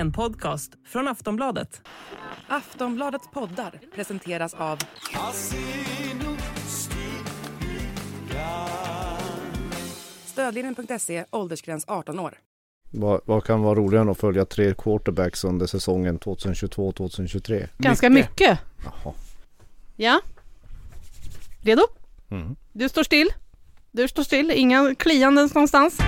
En podcast från Aftonbladet. Aftonbladets poddar presenteras av Stödlinjen.se, åldersgräns 18 år. Vad, vad kan vara roligare än att följa tre quarterbacks under säsongen 2022-2023? Ganska mycket. Jaha. Ja. Redo? Mm. Du står still. Du står still. Inga kliandens någonstans.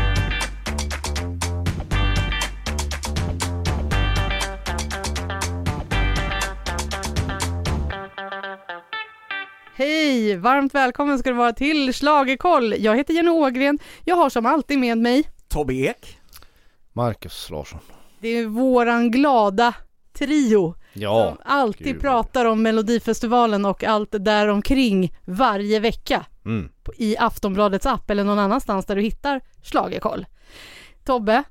Hej! Varmt välkommen ska du vara till Schlagerkoll. Jag heter Jenny Ågren. Jag har som alltid med mig, Tobbe Ek. Marcus Larsson. det är våran glada trio Ja, som alltid gud. pratar om Melodifestivalen och allt där omkring varje vecka mm. i Aftonbladets app eller någon annanstans där du hittar Schlagerkoll. Tobbe,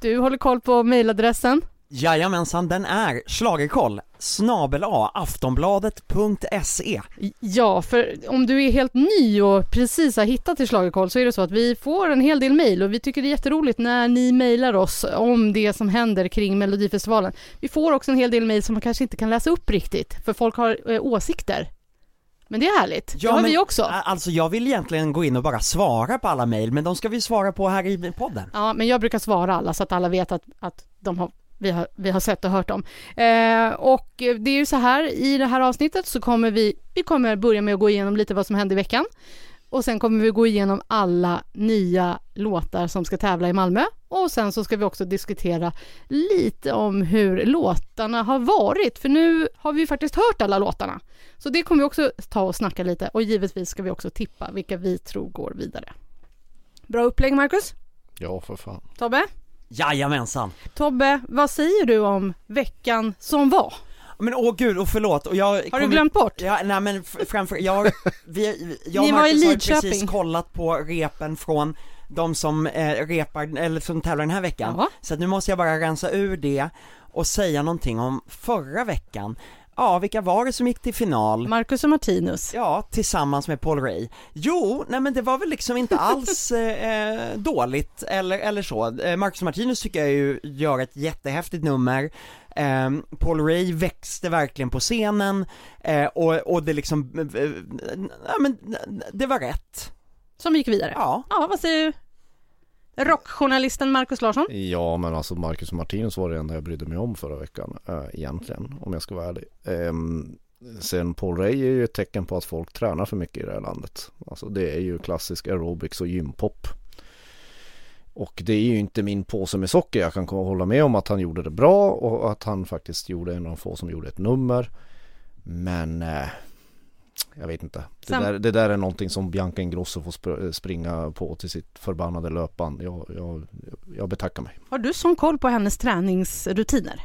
du håller koll på mejladressen. Jajamensan, den är schlagerkoll snabel a aftonbladet.se Ja, för om du är helt ny och precis har hittat till Schlagerkoll så är det så att vi får en hel del mejl och vi tycker det är jätteroligt när ni mejlar oss om det som händer kring Melodifestivalen. Vi får också en hel del mejl som man kanske inte kan läsa upp riktigt för folk har eh, åsikter. Men det är härligt, det har men, vi också. Alltså jag vill egentligen gå in och bara svara på alla mejl, men de ska vi svara på här i podden. Ja, men jag brukar svara alla så att alla vet att, att de har, vi, har, vi har sett och hört dem. Eh, och det är ju så här, i det här avsnittet så kommer vi, vi kommer börja med att gå igenom lite vad som hände i veckan. Och sen kommer vi gå igenom alla nya låtar som ska tävla i Malmö. Och sen så ska vi också diskutera lite om hur låtarna har varit. För nu har vi ju faktiskt hört alla låtarna. Så det kommer vi också ta och snacka lite. Och givetvis ska vi också tippa vilka vi tror går vidare. Bra upplägg Marcus? ja för fan. Tobbe? Jajamensan. Tobbe, vad säger du om veckan som var? Men åh gud, och förlåt, och jag Har du glömt bort? Ja, nej men framför, jag, vi, jag Ni och var i Marcus har precis kollat på repen från de som eh, repar, eller som tävlar den här veckan. Ja. Så att nu måste jag bara rensa ur det och säga någonting om förra veckan. Ja, vilka var det som gick till final? Marcus och Martinus. Ja, tillsammans med Paul Ray. Jo, nej men det var väl liksom inte alls eh, dåligt eller, eller så. Eh, Marcus Martinus tycker jag ju gör ett jättehäftigt nummer. Eh, Paul Ray växte verkligen på scenen eh, och, och det liksom, eh, eh, ja men det var rätt. Som gick vidare. Ja. Ja, vad säger du? Rockjournalisten Marcus Larsson? Ja men alltså Marcus och Martinus var det enda jag brydde mig om förra veckan äh, egentligen om jag ska vara ärlig. Ehm, sen Paul Ray är ju ett tecken på att folk tränar för mycket i det här landet. Alltså det är ju klassisk aerobics och gympop. Och det är ju inte min påse med socker. Jag kan hålla med om att han gjorde det bra och att han faktiskt gjorde en av de få som gjorde ett nummer. Men eh, jag vet inte. Det, Sam- där, det där är någonting som Bianca Ingrosso får spr- springa på till sitt förbannade löpband. Jag, jag, jag betackar mig. Har du sån koll på hennes träningsrutiner?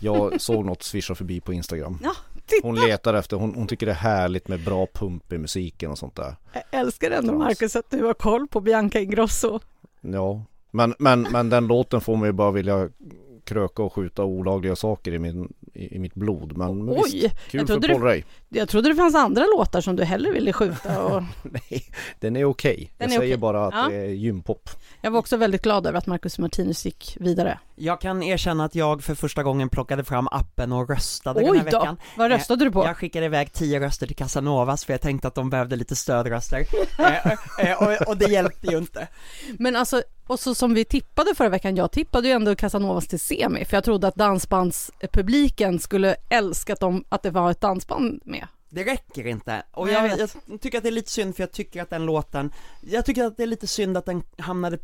Jag såg något svischa förbi på Instagram. Ja, titta! Hon letar efter, hon, hon tycker det är härligt med bra pump i musiken och sånt där. Jag älskar ändå. Marcus att du har koll på Bianca Ingrosso. Ja, men, men, men den låten får mig bara vilja kröka och skjuta olagliga saker i, min, i, i mitt blod. Men, Oj, visst, kul jag för trodde Paul du-. Jag trodde det fanns andra låtar som du hellre ville skjuta och Nej, den är okej. Den Jag är säger okej. bara att Ja. det är gympop. jag var också väldigt glad över att Marcus Martinus gick vidare. Jag kan erkänna att jag för första gången plockade fram appen och röstade den Oj här då! veckan. Vad röstade du på? Jag skickade iväg tio röster till Casanovas för jag tänkte att de behövde lite stödröster. eh, eh, och, och det hjälpte ju inte. Men alltså, och så som vi tippade förra veckan, jag tippade ju ändå Casanovas till semi, för jag trodde att dansbandspubliken skulle älska att, de, att det var ett dansband med. Det räcker inte, och jag jag, tycker att det är lite synd för jag tycker att den låten, jag tycker att det är lite synd att den hamnade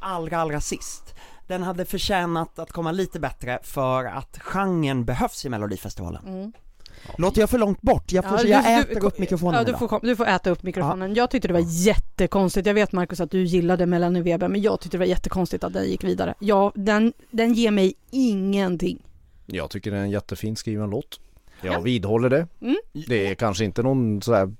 allra allra sist. Den hade förtjänat att komma lite bättre för att genren behövs i melodifestivalen. Låter jag för långt bort? Jag, får. Ja, jag du- du- äter upp mikrofonen Ja, du får, du får äta upp mikrofonen. Jag tyckte det var jättekonstigt. Jag vet Marcus att du gillade Melanie Weber, men jag tyckte det var jättekonstigt att den gick vidare. Ja, den, den ger mig ingenting. Jag tycker det är en jättefin skriven låt. Jag Ja. vidhåller det. Mm. Det är kanske inte någon så här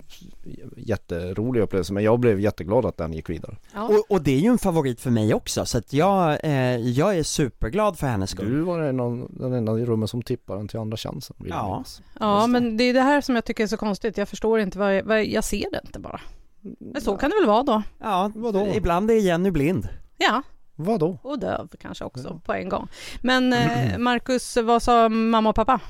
jätterolig upplevelse men jag blev jätteglad att den gick vidare. Ja. Och, och det är ju en favorit för mig också, så att jag, eh, jag är superglad för hennes skull. Du var den enda, den enda i rummet som tippade den till andra chansen. vill Ja. minnas. Ja, men det är det här som jag tycker är så konstigt. Jag förstår inte vad jag, vad, jag ser det inte bara. Men så kan det väl vara då. Ja, Vadå? ibland är Jenny blind. Ja, Vadå? Och döv kanske också Ja. på en gång. Men eh, Marcus, vad sa mamma och pappa?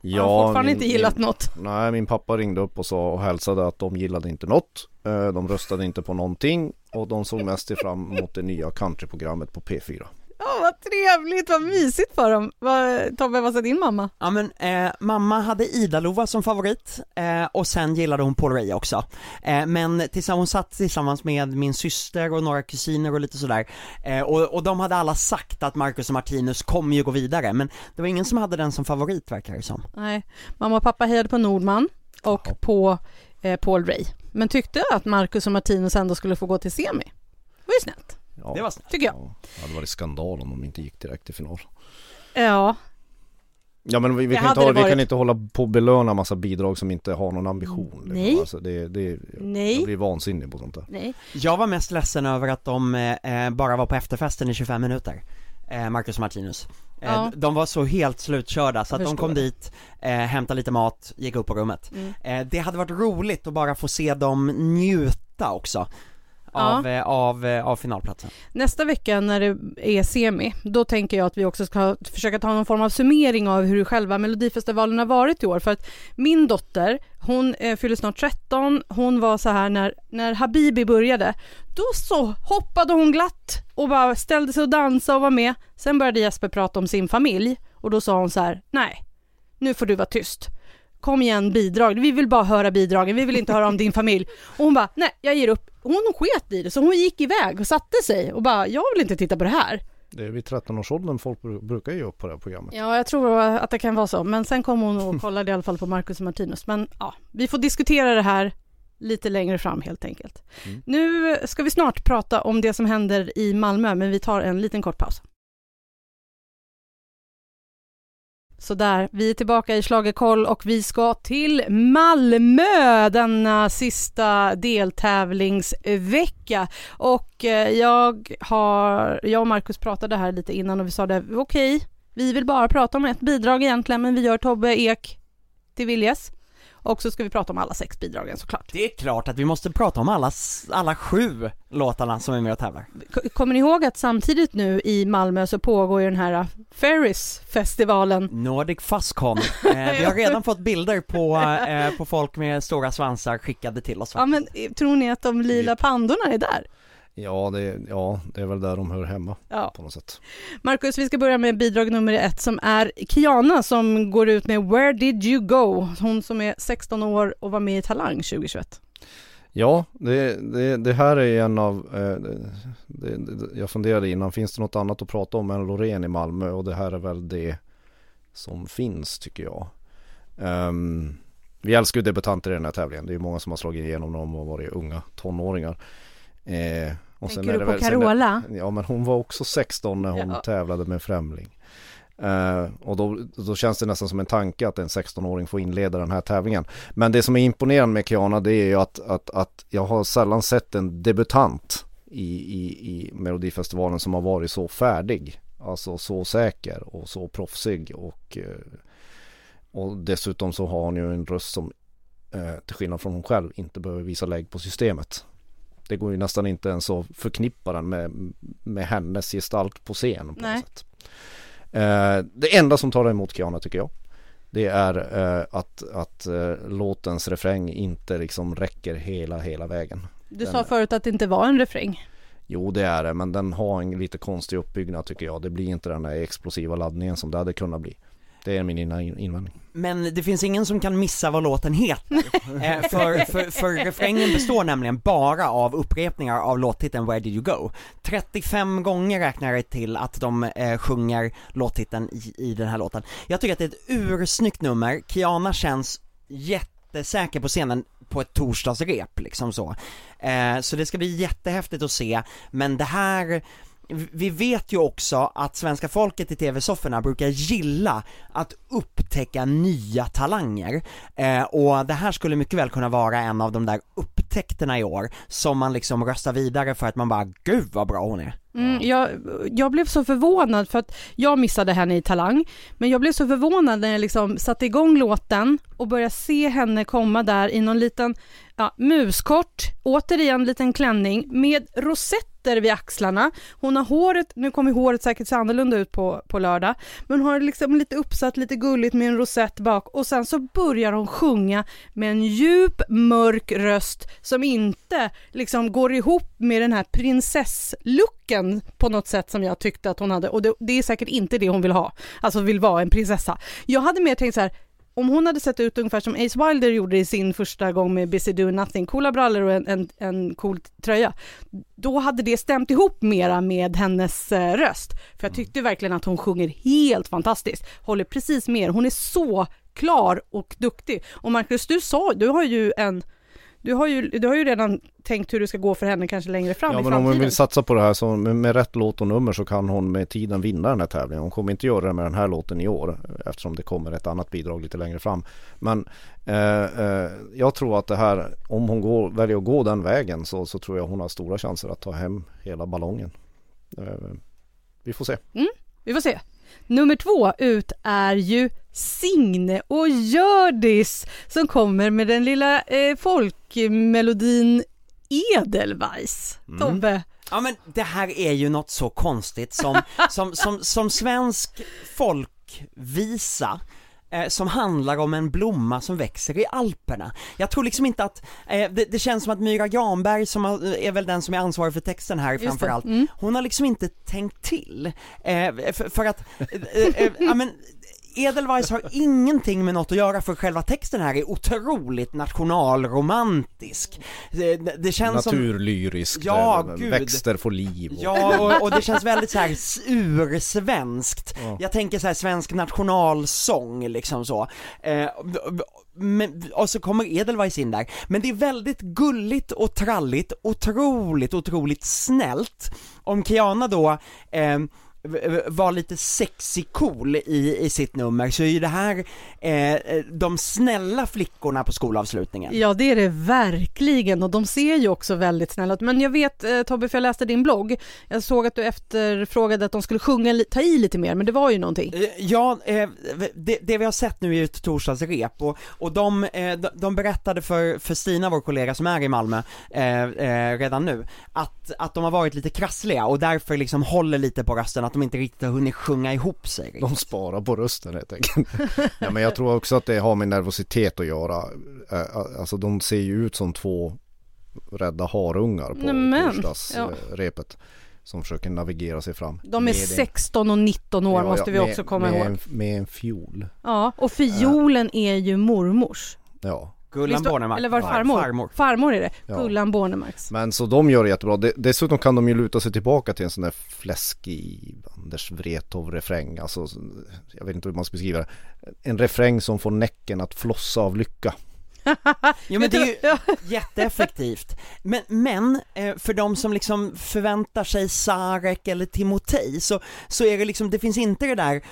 Ja, har fortfarande min- inte gillat något. Min, nej, min pappa ringde upp och sa och hälsade att de gillade inte något. Eh, De röstade inte på någonting och de såg mest fram emot det nya countryprogrammet på P4. Ja, vad trevligt, vad mysigt för dem. Vad, Tobbe, vad sa din mamma? Ja men eh, mamma hade Ida-Lova som favorit eh, och sen gillade hon Paul Ray också. Eh, men tillsammans, hon satt tillsammans med min syster och några kusiner och lite sådär. Eh, och, och de hade alla sagt att Marcus och Martinus kommer ju gå vidare men det var ingen som hade den som favorit verkar det som. Nej, mamma och pappa hejade på Nordman och Jaha. på eh, Paul Ray. Men tyckte att Marcus och Martinus ändå skulle få gå till semi. Det var ju snällt, Ja, Det var snällt. tycker jag. ja, det hade varit skandal om de inte gick direkt till final. Ja, Ja men vi, vi, kan, inte ha, vi varit. kan inte hålla på och belöna massa bidrag som inte har någon ambition. liksom. Nej. Alltså det, det, Jag nej, blir vansinnig på sånt där. nej. Jag var mest ledsen över att de eh, bara var på efterfesten i 25 minuter, eh, Marcus och Martinus. Eh, Ja. De var så helt slutkörda så att Jag de kom dit, eh, hämtade lite mat, gick upp på rummet. Mm. Eh, det hade varit roligt att bara få se dem njuta också av, eh, av, eh, av finalplatsen. Nästa vecka när det är semi, då tänker jag att vi också ska försöka ta någon form av summering av hur själva Melodifestivalen har varit i år. För att min dotter, hon eh, fyller snart 13, hon var så här när, när Habibi började, då så hoppade hon glatt och bara ställde sig och dansade och var med. Sen började Jesper prata om sin familj och då sa hon så här, nej, nu får du vara tyst. Kom igen bidrag, vi vill bara höra bidragen, vi vill inte höra om din familj. Och hon bara, nej jag ger upp. Hon sket i det, så hon gick iväg och satte sig och bara, jag vill inte titta på det här. Det är vid 13-årsåldern folk bru- brukar ge upp på det här programmet. Ja, jag tror att det kan vara så. Men sen kom hon och kollade i alla fall på Marcus och Martinus. Men ja, vi får diskutera det här lite längre fram helt enkelt. Mm. Nu ska vi snart prata om det som händer i Malmö, men vi tar en liten kort paus. Så där, vi är tillbaka i Schlagerkoll och vi ska till Malmö denna sista deltävlingsvecka. Och eh, jag har, jag och Marcus pratade här lite innan och vi sa det, okej, vi vill bara prata om ett bidrag egentligen, men vi gör Tobbe Ek till viljes. Och så ska vi prata om alla sex bidragen såklart. Det är klart att vi måste prata om alla, alla sju låtarna som är med och tävlar. Kommer ni ihåg att samtidigt nu i Malmö så pågår ju den här Ferris-festivalen. Nordic Fuzzcon. Eh, vi har redan fått bilder på, eh, på folk med stora svansar skickade till oss. Ja men eh, tror ni att de lila pandorna är där? Ja det, ja, det är väl där de hör hemma Ja. på något sätt. Marcus, vi ska börja med bidrag nummer ett som är Kiana som går ut med Where did you go? Hon som är 16 år och var med i Talang 2021. Ja, det, det, det här är en av, eh, det, jag funderade innan, finns det något annat att prata om än Loreen i Malmö? Och det här är väl det som finns tycker jag. Ehm, vi älskar ju debutanter i den här tävlingen. Det är många som har slagit igenom när de har varit unga tonåringar. Eh, och Tänker du på väl- sen Carola? Ja men hon var också 16 när hon Ja. tävlade med Främling. Eh, och då, då känns det nästan som en tanke att en 16-åring får inleda den här tävlingen. Men det som är imponerande med Kiana det är ju att, att, att jag har sällan sett en debutant i, i, i Melodifestivalen som har varit så färdig. Alltså så säker och så proffsig och, eh, och dessutom så har hon ju en röst som eh, till skillnad från hon själv inte behöver visa lägg på systemet. Det går ju nästan inte ens att förknippa den med, med hennes gestalt på scen på sätt. Eh, det enda som tar emot Kiana tycker jag det är eh, att, att eh, låtens refräng inte liksom räcker hela, hela vägen. Du Den- sa förut att det inte var en refräng. Jo det är det men den har en lite konstig uppbyggnad tycker jag. Det blir inte den där explosiva laddningen som det hade kunnat bli. Det är min in- invändning. Men det finns ingen som kan missa vad låten heter. eh, för, för, för refrängen består nämligen bara av upprepningar av låttiteln Where did you go? 35 gånger räknar jag till att de eh, sjunger låttiteln i, i den här låten. Jag tycker att det är ett ursnyggt nummer, Kiana känns jättesäker på scenen på ett torsdagsrep liksom så. Eh, så det ska bli jättehäftigt att se, men det här vi vet ju också att svenska folket i tv-sofforna brukar gilla att upptäcka nya talanger. Eh, och det här skulle mycket väl kunna vara en av de där upptäckterna i år, som man liksom röstar vidare för att man bara, gud vad bra hon är. Mm, jag, jag blev så förvånad för att jag missade henne i Talang, men jag blev så förvånad när jag liksom satte igång låten och började se henne komma där i någon liten Ja, muskort, återigen liten klänning med rosetter vid axlarna. Hon har håret, nu kommer håret säkert se annorlunda ut på, på lördag, men hon har liksom lite uppsatt, lite gulligt med en rosett bak och sen så börjar hon sjunga med en djup mörk röst som inte liksom går ihop med den här prinsesslucken på något sätt som jag tyckte att hon hade och det, det är säkert inte det hon vill ha, alltså vill vara en prinsessa. Jag hade mer tänkt så här, om hon hade sett ut ungefär som Ace Wilder gjorde i sin första gång med Busy Doing Nothing, coola brallor och en, en, en cool tröja, då hade det stämt ihop mera med hennes eh, röst. För jag tyckte verkligen att hon sjunger helt fantastiskt, håller precis med hon är så klar och duktig. Och Marcus, du sa, du har ju en du har, ju, du har ju redan tänkt hur det ska gå för henne kanske längre fram Ja i men framtiden. om hon vill satsa på det här så med, med rätt låt och nummer så kan hon med tiden vinna den här tävlingen. Hon kommer inte göra det med den här låten i år eftersom det kommer ett annat bidrag lite längre fram. Men eh, eh, jag tror att det här, om hon går, väljer att gå den vägen så, så tror jag hon har stora chanser att ta hem hela ballongen. Eh, vi får se. Vi får se. Nummer två ut är ju Signe och Hjördis som kommer med den lilla eh, folkmelodin Edelweiss. Mm. Tobbe, Ja men det här är ju något så konstigt som, som, som, som svensk folkvisa eh, som handlar om en blomma som växer i Alperna. Jag tror liksom inte att, eh, det, det känns som att Myra Granberg som har, är väl den som är ansvarig för texten här Just framförallt, Mm. hon har liksom inte tänkt till. Eh, för, för att, eh, eh, ja men Edelweiss har ingenting med något att göra för själva texten här är otroligt nationalromantisk. Det, det känns som Naturlyrisk, Ja, där gud. växter får liv. Och, Ja, och, och det känns väldigt så här ursvenskt. Ja. Jag tänker så här svensk nationalsång liksom så. Eh, men, och så kommer Edelweiss in där. Men det är väldigt gulligt och tralligt, otroligt, otroligt snällt. Om Kiana då eh, var lite sexy cool i, i sitt nummer så är ju det här eh, eh, de snälla flickorna på skolavslutningen. ja det är det verkligen och de ser ju också väldigt snälla ut. Men jag vet eh, Tobbe, för jag läste din blogg, jag såg att du efterfrågade att de skulle sjunga, ta i lite mer, men det var ju någonting. Eh, Ja, eh, det, det vi har sett nu är ett torsdagsrep och, och de, eh, de- de berättade för, för Stina, vår kollega som är i Malmö, redan nu, att, att de har varit lite krassliga och därför liksom håller lite på rösten, att de inte riktigt har hunnit sjunga ihop sig. riktigt. De sparar på rösten helt enkelt. ja, men jag tror också att det har med nervositet att göra. Alltså de ser ju ut som två rädda harungar på torsdagsrepet. Som försöker navigera sig fram. De är Med en- 16 och 19 år Ja, måste ja, vi med- också komma med ihåg. En, med en fiol. Ja, och fiolen är ju mormors. Ja. Gullan Bornemark. Eller var det farmor? farmor. Farmor är det. Ja. Gullan Bornemarks. Men så de gör det jättebra. De- Dessutom kan de ju luta sig tillbaka till en sån där fläskig Anders Wrethov refräng. Alltså, jag vet inte hur man ska beskriva det. En refräng som får näcken att flossa av lycka. Jo men det är ju jätteeffektivt. Men, men eh, för de som liksom förväntar sig Sarek eller Timotej så, så är det liksom, det finns inte det där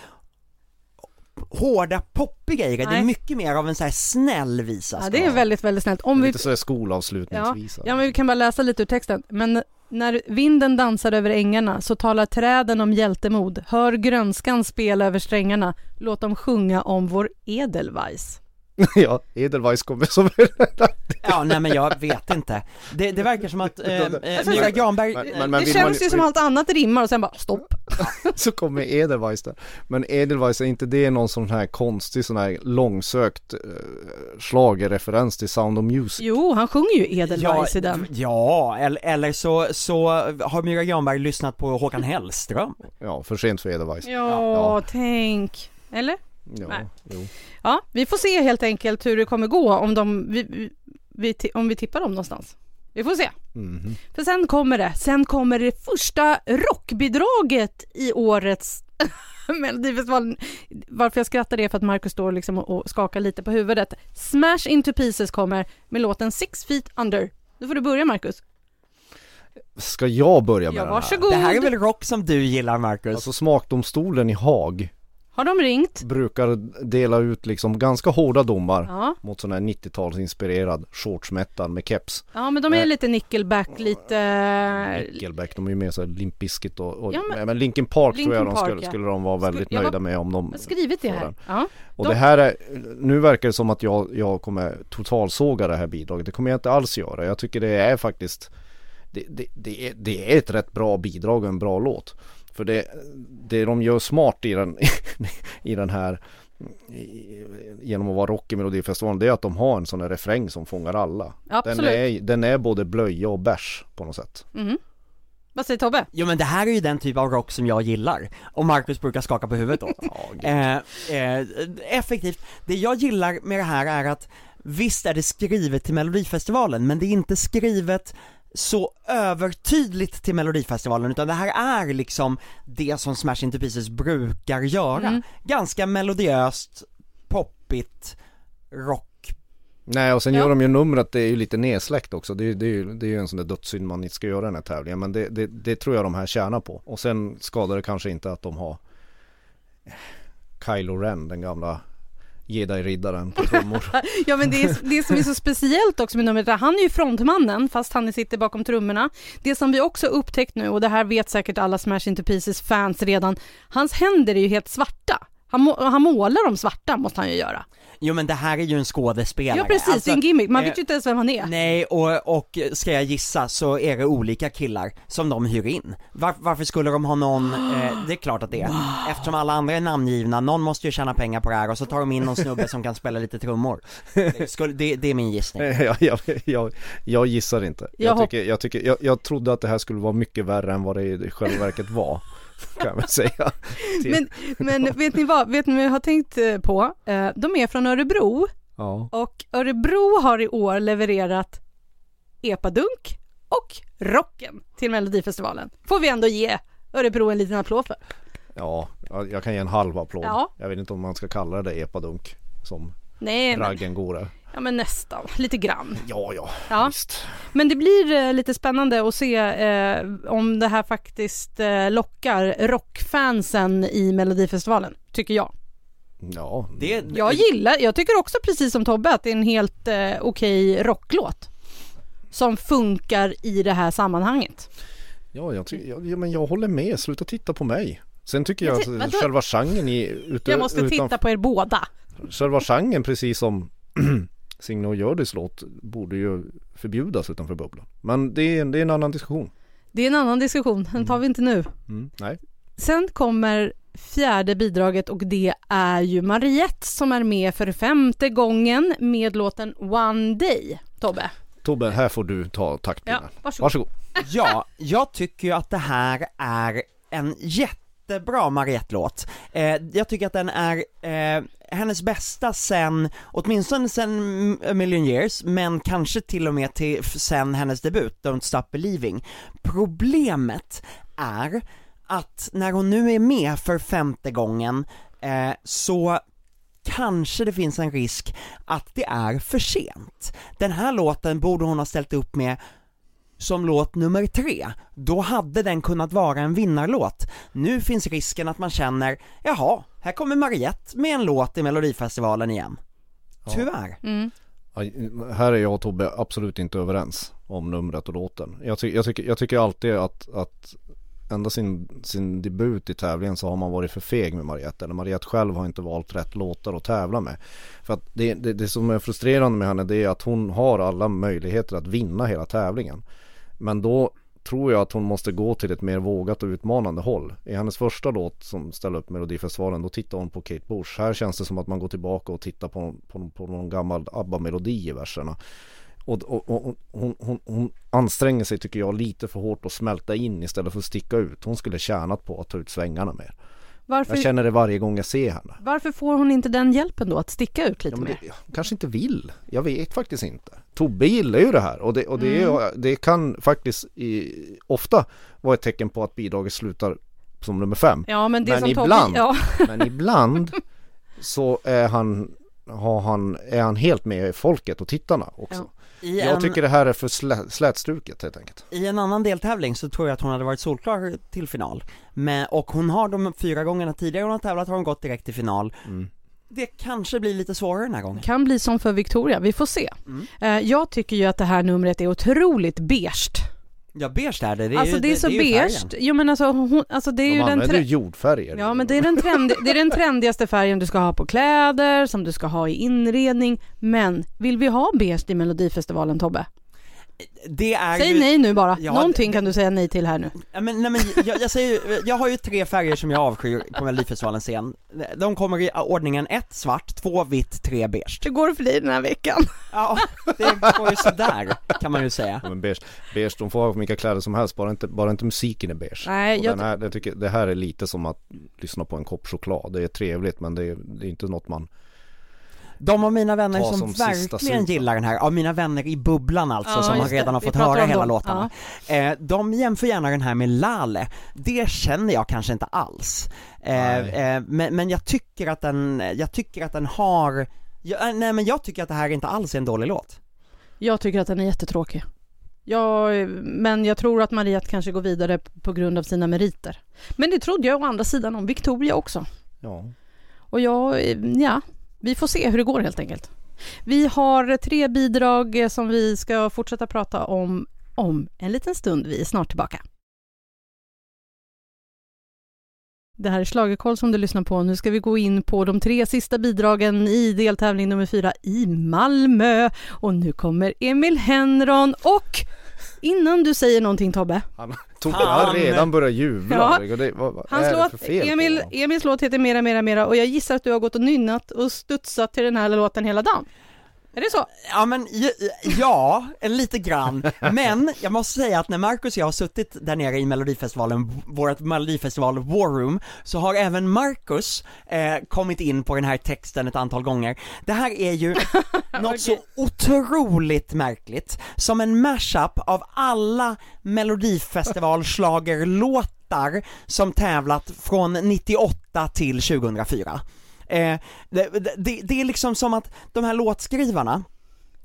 hårda poppiga i det, det är Nej. mycket mer av en så här snäll visa. Ja, ska det är vara. väldigt, väldigt snällt. Om vi, Lite sådär skolavslutningsvisa. ja, men vi kan bara läsa lite ur texten. Men när vinden dansar över ängarna så talar träden om hjältemod. Hör grönskan spela över strängarna. Låt dem sjunga om vår Edelweiss. ja, Edelweiss kommer som Ja, nej men jag vet inte. Det, det verkar som att eh, eh, Myra Granberg, Men- eh, men- men det känns man- ju som allt annat rimmar och sen bara stopp. så kommer Edelweiss där. Men Edelweiss, är inte det någon sån här konstig sån här långsökt eh, schlagerreferens till Sound of Music? Jo, han sjunger ju Edelweiss i den. Ja, eller, eller så, så har Myra Granberg lyssnat på Håkan Hellström. Ja, för sent för Edelweiss. Ja, Ja. tänk. Eller? Ja. Ja, vi får se helt enkelt hur det kommer gå om, de, vi, vi, om vi tippar dem någonstans. Vi får se. Mhm. För sen kommer det, sen kommer det första rockbidraget i årets Melodifestivalen. Varför jag skrattar är för att Marcus står liksom och och skakar lite på huvudet. Smash Into Pieces kommer med låten Six Feet Under. Nu får du börja Marcus. Ska jag börja med Ja, den här? varsågod. Det här är väl rock som du gillar Marcus? Alltså smakdomstolen i Haag Har de ringt? brukar dela ut liksom ganska hårda domar Ja, mot sån här 90-talsinspirerad shortsmetal med keps. ja men de är Eh. lite nickelback, lite... Nickelback, de är ju mer såhär Limp Bizkit och, och Ja, men- men, Linkin Park Linkin tror jag de Park, skulle, ja. skulle de vara väldigt jag nöjda var- med om de skrivit det här. Ja. Och De- det här är, nu verkar det som att jag, jag kommer totalsåga det här bidraget. Det kommer jag inte alls göra. Jag tycker det är faktiskt det, det, det, är, det är ett rätt bra bidrag och en bra låt. För det, det de gör smart i den, i den här i, genom att vara rock i Melodifestivalen det är att de har en sån här refräng som fångar alla. Den Absolut. är, den är både blöja och bärs på något sätt. Mhm. Vad säger Tobbe? Jo men det här är ju den typ av rock som jag gillar, och Marcus brukar skaka på huvudet åt. eh, eh, effektivt, det jag gillar med det här är att visst är det skrivet till Melodifestivalen, men det är inte skrivet så övertydligt till Melodifestivalen, utan det här är liksom det som Smash Into Pieces brukar göra. Mm. Ganska melodiöst, poppigt, rock. Nej och sen Ja. gör de ju numret, det är ju lite nedsläckt också. Det är, det är, ju, det är ju en sån där dödssynd man inte ska göra i den här tävlingen. Men det, det, det tror jag de här tjänar på. Och sen skadar det kanske inte att de har Kylo Ren, den gamla Jedi-riddaren på trummor. Ja men det, är, det som är så speciellt också med numret, är han är ju frontmannen fast han sitter bakom trummorna. Det som vi också upptäckt nu, och det här vet säkert alla Smash Into Pieces fans redan, hans händer är ju helt svarta. Han, må, han målar dem svarta måste han ju göra. Jo men det här är ju en skådespelare. Ja precis, det är en gimmick, man eh, vet ju inte ens vem han är. Nej, och, och ska jag gissa så är det olika killar som de hyr in. Var, varför skulle de ha någon, eh, det är klart att det är. Eftersom alla andra är namngivna, någon måste ju tjäna pengar på det här och så tar de in någon snubbe som kan spela lite trummor. Det, skulle, det, det är min gissning. jag, jag, jag, jag gissar inte. Jag Jag, tycker, jag, tycker, jag, jag trodde att det här skulle vara mycket värre än vad det i själva verket var. Kan väl säga. Men, men vet ni vad, vet ni vad jag har tänkt eh, på? Eh, De är från Örebro Ja. och Örebro har i år levererat epadunk och rocken till Melodifestivalen. Får vi ändå ge Örebro en liten applåd för. ja, jag kan ge en halv applåd. Ja. Jag vet inte om man ska kalla det epadunk som Nej, men, raggen går. Ja, men nästan, lite grann. Ja, ja, Ja. visst. Men det blir eh, lite spännande att se eh, om det här faktiskt eh, lockar rockfansen i Melodifestivalen, tycker jag. Ja, Det, Jag gillar, jag tycker också precis som Tobbe att det är en helt eh, okej rocklåt. Som funkar i det här sammanhanget. Ja, jag, ty- ja, ja, men jag håller med. Sluta titta på mig. Sen tycker jag Men att vadå? själva genren i, ute, Jag måste utan, titta på er båda. Själva genren precis som Signe och Hjördis låt borde ju förbjudas utanför bubblan. Men det är, det är en annan diskussion. Det är en annan diskussion, den tar vi inte nu. Mm, nej. Sen kommer fjärde bidraget och det är ju Mariette som är med för femte gången med låten One Day. Tobbe? Tobbe, här får du ta Ja, taktpinnen. varsågod. Varsågod. Ja, jag tycker ju att det här är en jättebra Mariette-låt. Eh, jag tycker att den är eh, hennes bästa sen, åtminstone sen A Million Years, men kanske till och med till sen hennes debut, Don't Stop Believing. Problemet är att när hon nu är med för femte gången, eh, så kanske det finns en risk att det är för sent. Den här låten borde hon ha ställt upp med som låt nummer tre, då hade den kunnat vara en vinnarlåt. Nu finns risken att man känner, jaha, här kommer Mariette med en låt i Melodifestivalen igen. Tyvärr. Mm. Ja, här är jag och Tobbe absolut inte överens om numret och låten. Jag, ty- jag, tycker, jag tycker alltid att, att ända sin, sin debut i tävlingen så har man varit för feg med Mariette. Eller Mariette själv har inte valt rätt låtar att tävla med. För att det, det, det som är frustrerande med henne det är att hon har alla möjligheter att vinna hela tävlingen. Men då tror jag att hon måste gå till ett mer vågat och utmanande håll. I hennes första låt som ställde upp Melodifestivalen då tittar hon på Kate Bush. Här känns det som att man går tillbaka och tittar på, på, på någon gammal ABBA-melodi i verserna. Och, och, och hon, hon, hon anstränger sig tycker jag lite för hårt att smälta in istället för att sticka ut. Hon skulle tjänat på att ta ut svängarna mer. Varför, Jag känner det varje gång jag ser henne. varför får hon inte den hjälpen då, att sticka ut lite Ja, mer? det, jag kanske inte vill. Jag vet faktiskt inte. Tobbe gillar ju det här och det, och det, är, det kan faktiskt i, ofta vara ett tecken på att bidraget slutar som nummer fem. Ja, men det Men ibland- Tobbe... Ja. Men ibland så är han, har han, är han helt med folket och tittarna också. Ja. I Jag en, tycker det här är för slä, slätstruket helt enkelt. I en annan deltävling så tror jag att hon hade varit solklar till final, men, och hon har de fyra gångerna tidigare hon har tävlat har hon gått direkt till final Mm. Det kanske blir lite svårare den här gången Kan bli som för Victoria, vi får se. Mm. Eh, jag tycker ju att det här numret är otroligt beige. Ja beige är det, det är alltså ju, det är så ju beige. färgen. Jo men alltså, hon, alltså det är De ju den... Tre- jordfärger. ja men det är, den trend, det är den trendigaste färgen du ska ha på kläder, som du ska ha i inredning. Men vill vi ha beige i Melodifestivalen Tobbe? Det är Säg ju, nej nu bara. Ja, Någonting det- kan du säga nej till här nu. Ja, men, nej, men jag, jag säger jag har ju tre färger som jag avskyr på Melodifestivalens scen De kommer i ordningen ett svart, två vitt, tre beige Hur går det för dig den här veckan? Ja, det går ju sådär kan man ju säga Ja, men beige, beige, de får ha vilka kläder som helst, bara inte, bara inte musiken är beige. Nej, Och jag, den här, jag tycker, det här är lite som att lyssna på en kopp choklad. Det är trevligt men det är, det är inte något man De av mina vänner som, som verkligen gillar den här, av mina vänner i bubblan alltså, Ja, som har redan har fått höra hela dem. låtarna. Eh, De jämför gärna den här med Lale, det känner jag kanske inte alls. Eh, eh, men, men jag tycker att den, jag tycker att den har jag, eh, nej men jag tycker att det här inte alls är en dålig låt. Jag tycker att den är jättetråkig. Jag, men jag tror att Maria kanske går vidare på grund av sina meriter. Men det trodde jag å andra sidan om Victoria också. Ja, Och jag, ja, vi får se hur det går helt enkelt. Vi har tre bidrag eh, som vi ska fortsätta prata om om en liten stund. Vi är snart tillbaka. Det här är Schlagerkoll som du lyssnar på. Nu ska vi gå in på de tre sista bidragen i deltävling nummer fyra i Malmö. Och nu kommer Emil Henron och innan du säger någonting Tobbe, han tog han redan börjat juvla. Ja. Det, vad, vad Hans är det låt, för fel Emil? Emils låt heter Mera, Mera, Mera och jag gissar att du har gått och nynnat och studsat till den här låten hela dagen. Är det så? Ja men ja, lite grann, men jag måste säga att när Marcus och jag har suttit där nere i melodifestivalen, vårt melodifestival War Room, så har även Marcus eh, kommit in på den här texten ett antal gånger. Det här är ju något så otroligt märkligt, som en mashup av alla melodifestivalschlagerlåtar som tävlat från 98 till 2004. Eh, det, det, det är liksom som att de här låtskrivarna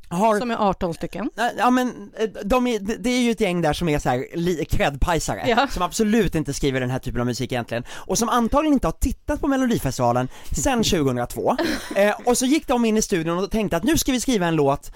har Som är 18 stycken. Ja men, eh, de är, det- är ju ett gäng där som är så här li- credpajsare, Ja. som absolut inte skriver den här typen av musik egentligen, och som antagligen inte har tittat på melodifestivalen sen 2002, eh, och så gick de in i studion och tänkte att nu ska vi skriva en låt,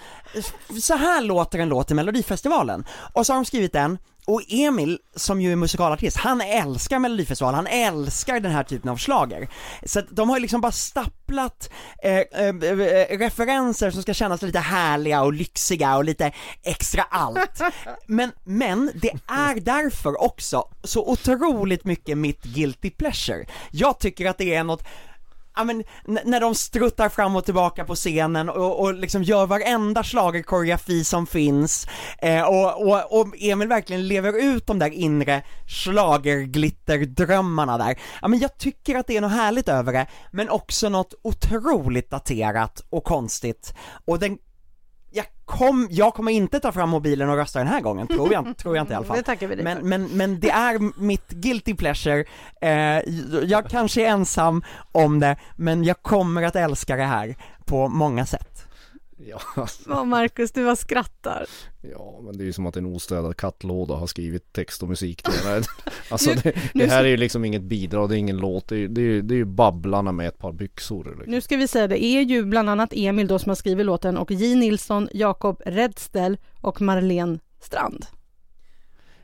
så här låter en låt i melodifestivalen, och så har de skrivit den, och Emil, som ju är musikalartist, han älskar melodifestivalen, han älskar den här typen av slager. Så att de har ju liksom bara staplat eh, eh, eh, referenser som ska kännas lite härliga och lyxiga och lite extra allt. Men, men det är därför också så otroligt mycket mitt guilty pleasure. Jag tycker att det är något Ja men, när de struttar fram och tillbaka på scenen och, och liksom gör varenda schlagerkoreografi som finns eh, och, och, och Emil verkligen lever ut de där inre schlagerglitterdrömmarna där. Ja men jag tycker att det är något härligt över det, men också något otroligt daterat och konstigt. Och den, kom, jag kommer inte ta fram mobilen och rösta den här gången, tror jag, tror jag inte i alla fall. Det tackar vi dig Men, för. men, men det är mitt guilty pleasure, eh, jag kanske är ensam om det, men jag kommer att älska det här på många sätt. Ja, Ja, Markus, du bara skrattar. ja, men det är ju som att en ostädad kattlåda har skrivit text och musik till den. Alltså Nu- det, det här är ju liksom inget bidrag, det är ingen låt, det är, det är, det är ju Babblarna med ett par byxor. Liksom. Nu ska vi säga det är ju bland annat Emil då som har skrivit låten och J Nilsson, Jakob Redstell och Marlene Strand.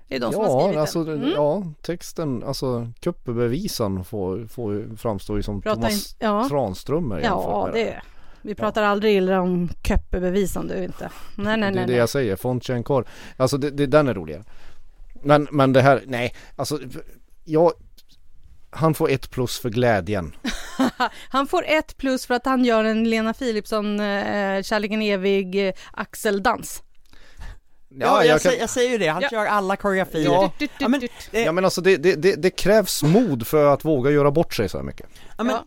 Det är de som har Ja, skrivit alltså, den. Mm. ja, texten, alltså kuppebevisan får, får, framstår ju som Prata Thomas in- ja. Tranströmer Ja, det Vi pratar aldrig illa om köppebevisan du inte. Nej, nej, det är nej. det nej. jag säger, Fontjenkor. Alltså det, det, den är roligare. Men, men det här, nej, alltså jag, han får ett plus för glädjen. Han får ett plus för att han gör en Lena Philipsson, eh, Kärleken evig, eh, axeldans. Ja, jag, jag kan, säger, jag säger ju det, han Ja. kör alla koreografier. Ja. Ja, men-. Eh, ja men alltså det, det, det, det krävs mod för att våga göra bort sig så här mycket. Ja, men, Ja.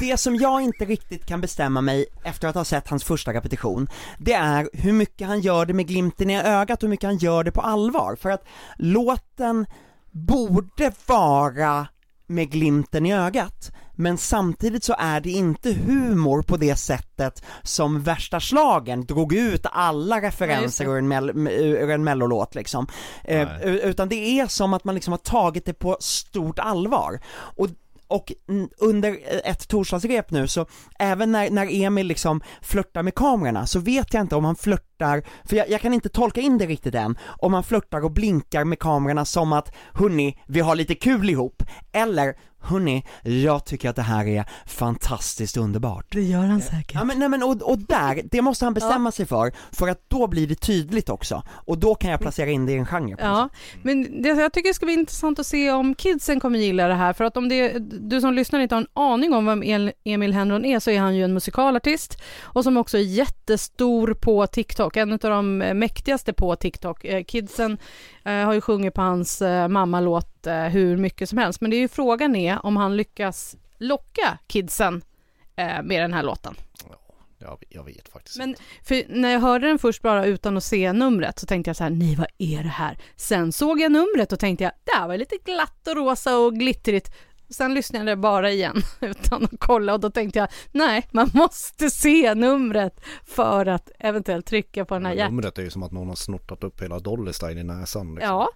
Det som jag inte riktigt kan bestämma mig efter att ha sett hans första repetition, det är hur mycket han gör det med glimten i ögat och hur mycket han gör det på allvar. För att låten borde vara med glimten i ögat, men samtidigt så är det inte humor på det sättet som värsta slagen drog ut alla referenser Ja, ur en, mell- ur en mellolåt liksom. Eh, utan det är som att man liksom har tagit det på stort allvar. Och och under ett torsdagsrep nu så, även när, när Emil liksom flörtar med kamerorna så vet jag inte om han flörtar, för jag, jag kan inte tolka in det riktigt än, om han flörtar och blinkar med kamerorna som att hörni, vi har lite kul ihop, eller hörni, jag tycker att det här är fantastiskt underbart. Det gör han säkert. Ja men, nej, men och, och där, det måste han bestämma sig för, för att då blir det tydligt också, och då kan jag placera in det i en genre på Ja, men det, jag tycker det ska bli intressant att se om kidsen kommer gilla det här, för att om det, du som lyssnar inte har en aning om vem Emil Henron är, så är han ju en musikalartist och som också är jättestor på TikTok, en av de mäktigaste på TikTok. Eh, Kidsen eh, har ju sjungit på hans eh, mammalåt eh, hur mycket som helst, men det är ju frågan är om han lyckas locka kidsen eh, med den här låten. Jag, jag vet faktiskt Men när jag hörde den först bara utan att se numret så tänkte jag så här, nej vad är det här? Sen såg jag numret och tänkte jag, det här var lite glatt och rosa och glittrigt. Sen lyssnade jag bara igen utan att kolla och då tänkte jag, nej, man måste se numret för att eventuellt trycka på den här hjärtan. Numret är ju som att någon har snortat upp hela Dolly Style i näsan liksom. Ja,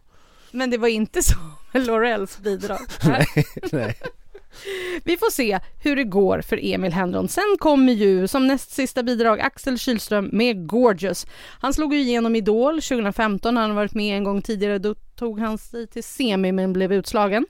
men det var inte så med Laurels bidrag. Nej. Nej. Vi får se hur det går för Emil Henron. Sen kommer ju som näst sista bidrag Axel Kylström med Gorgeous. Han slog ju igenom Idol 2015, han har varit med en gång tidigare. Då tog han sig till semi men blev utslagen.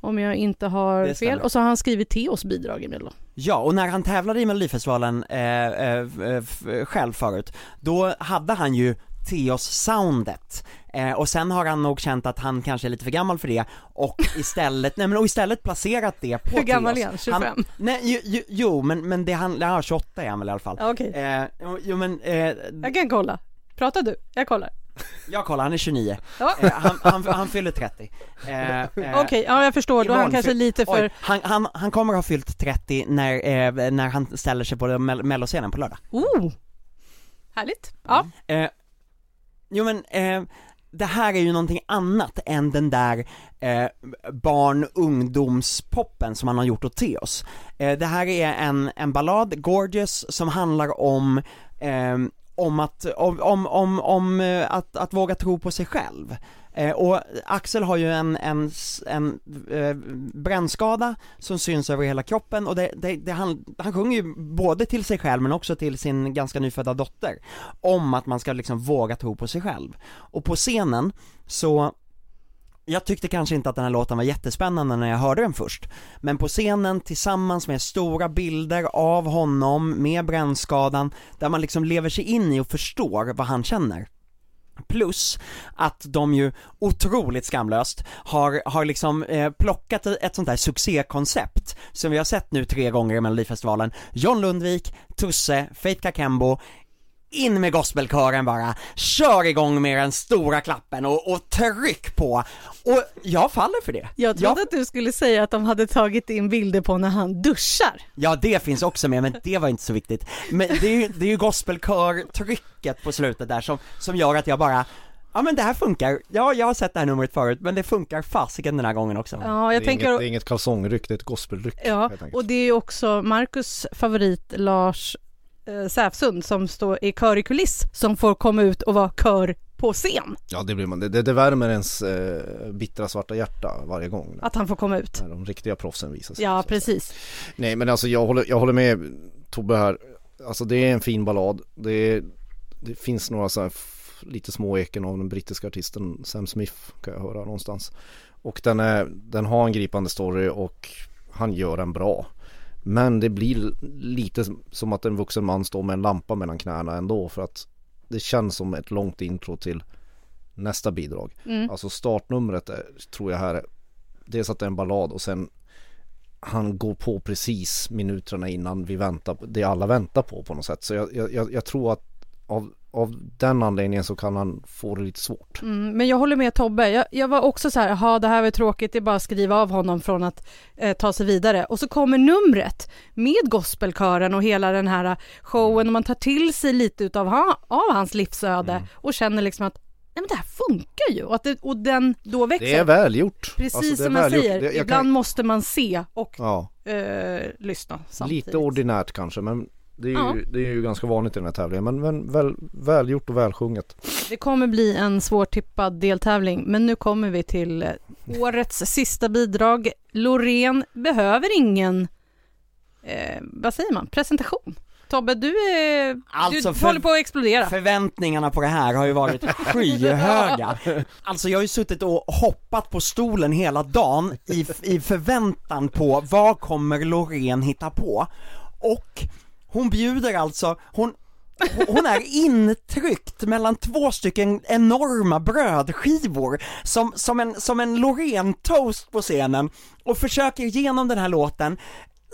Om jag inte har fel. Och så har han skrivit Teos bidrag i Mello. Ja, och när han tävlade i Melodifestivalen eh, eh, f- själv förut, då hade han ju Teos-soundet. Eh, och sen har han nog känt att han kanske är lite för gammal för det och istället, nej men och istället placerat det på Hur gammal är han? 25? Han, nej, jo, jo, jo, men, men det han, ja 28 är han väl i alla fall. Okej, Eh, jo, men, eh, jag kan kolla. Prata du, jag kollar. jag kollar, han är 29. Ja. Eh, han, han, han fyller 30. Eh, eh, Okej, ja jag förstår. Då är han kanske lite för... Oj, han, han, han kommer ha fyllt 30 när, eh, när han ställer sig på mell- melloscenen på lördag. Oh! Härligt. Ja. Eh, jo men, eh, det här är ju någonting annat än den där eh, barn ungdomspoppen som han har gjort åt Teos. Eh, det här är en, en ballad, Gorgeous, som handlar om eh, om att, om, om, om, om eh, att, att våga tro på sig själv. Eh, och Axel har ju en, en, en eh, brännskada som syns över hela kroppen och det, det, det, han, han sjunger ju både till sig själv men också till sin ganska nyfödda dotter om att man ska liksom våga tro på sig själv. Och på scenen så jag tyckte kanske inte att den här låten var jättespännande när jag hörde den först, men på scenen tillsammans med stora bilder av honom med brännskadan, där man liksom lever sig in i och förstår vad han känner. Plus att de ju otroligt skamlöst har, har liksom eh, plockat ett sånt där succékoncept som vi har sett nu tre gånger i Melodifestivalen. John Lundvik, Tusse, Faith Kakembo, in med gospelkören bara, kör igång med den stora klappen och, och tryck på! Och jag faller för det. Jag trodde att du skulle säga att de hade tagit in bilder på när han duschar. Ja det finns också med, men det var inte så viktigt. Men det är ju, det är ju gospelkör-trycket på slutet där som, som gör att jag bara Ja men det här funkar, ja jag har sett det här numret förut men det funkar fasiken den här gången också. Ja, jag det, är tänker... inget, det är inget kalsongryck, det är ett gospelryck. Ja, och det är ju också Marcus favorit Lars eh, Säfsund som står i kör i kuliss som får komma ut och vara kör på scen. Ja det blir man, det, det, värmer ens eh, bittra svarta hjärta varje gång. Att han får komma ut. När de riktiga proffsen visar sig. Ja, precis. Nej men alltså jag håller, jag håller med Tobbe här. Alltså det är en fin ballad. Det, är, det finns några så här lite små eken av den brittiska artisten Sam Smith kan jag höra någonstans. Och den, är, den har en gripande story och han gör den bra. Men det blir lite som att en vuxen man står med en lampa mellan knäna ändå för att det känns som ett långt intro till nästa bidrag. Mm. Alltså startnumret är, tror jag här är dels att det är en ballad och sen han går på precis minuterna innan vi väntar, på- det alla väntar på på något sätt. Så jag, jag- jag, jag tror att av, av den anledningen så kan han få det lite svårt. Mm, men jag håller med Tobbe. Jag, jag var också så här, jaha det här var tråkigt, det är bara att skriva av honom från att eh, ta sig vidare. Och så kommer numret med gospelkören och hela den här showen och man tar till sig lite utav ha, av hans livsöde och känner liksom att nej men det här funkar ju och, att det, och den då växer. Det är välgjort. Precis Alltså, det är som man välgjort. säger, Det- jag ibland kan, måste man se och Ja, eh, lyssna samtidigt. lite ordinärt kanske men det är, ju, Ja. det är ju ganska vanligt i den här tävlingen men, men väl, välgjort och välsjunget. Det kommer bli en svårtippad deltävling, men nu kommer vi till eh, årets sista bidrag. Loreen behöver ingen, eh, vad säger man, presentation. Tobbe, du, är, Alltså, du för- håller på att explodera. Förväntningarna på det här har ju varit skyhöga. Alltså jag har ju suttit och hoppat på stolen hela dagen i, i förväntan på vad kommer Loreen hitta på? Och hon bjuder alltså, hon hon är intryckt mellan två stycken enorma brödskivor som, som en, som en Loreen-toast på scenen och försöker genom den här låten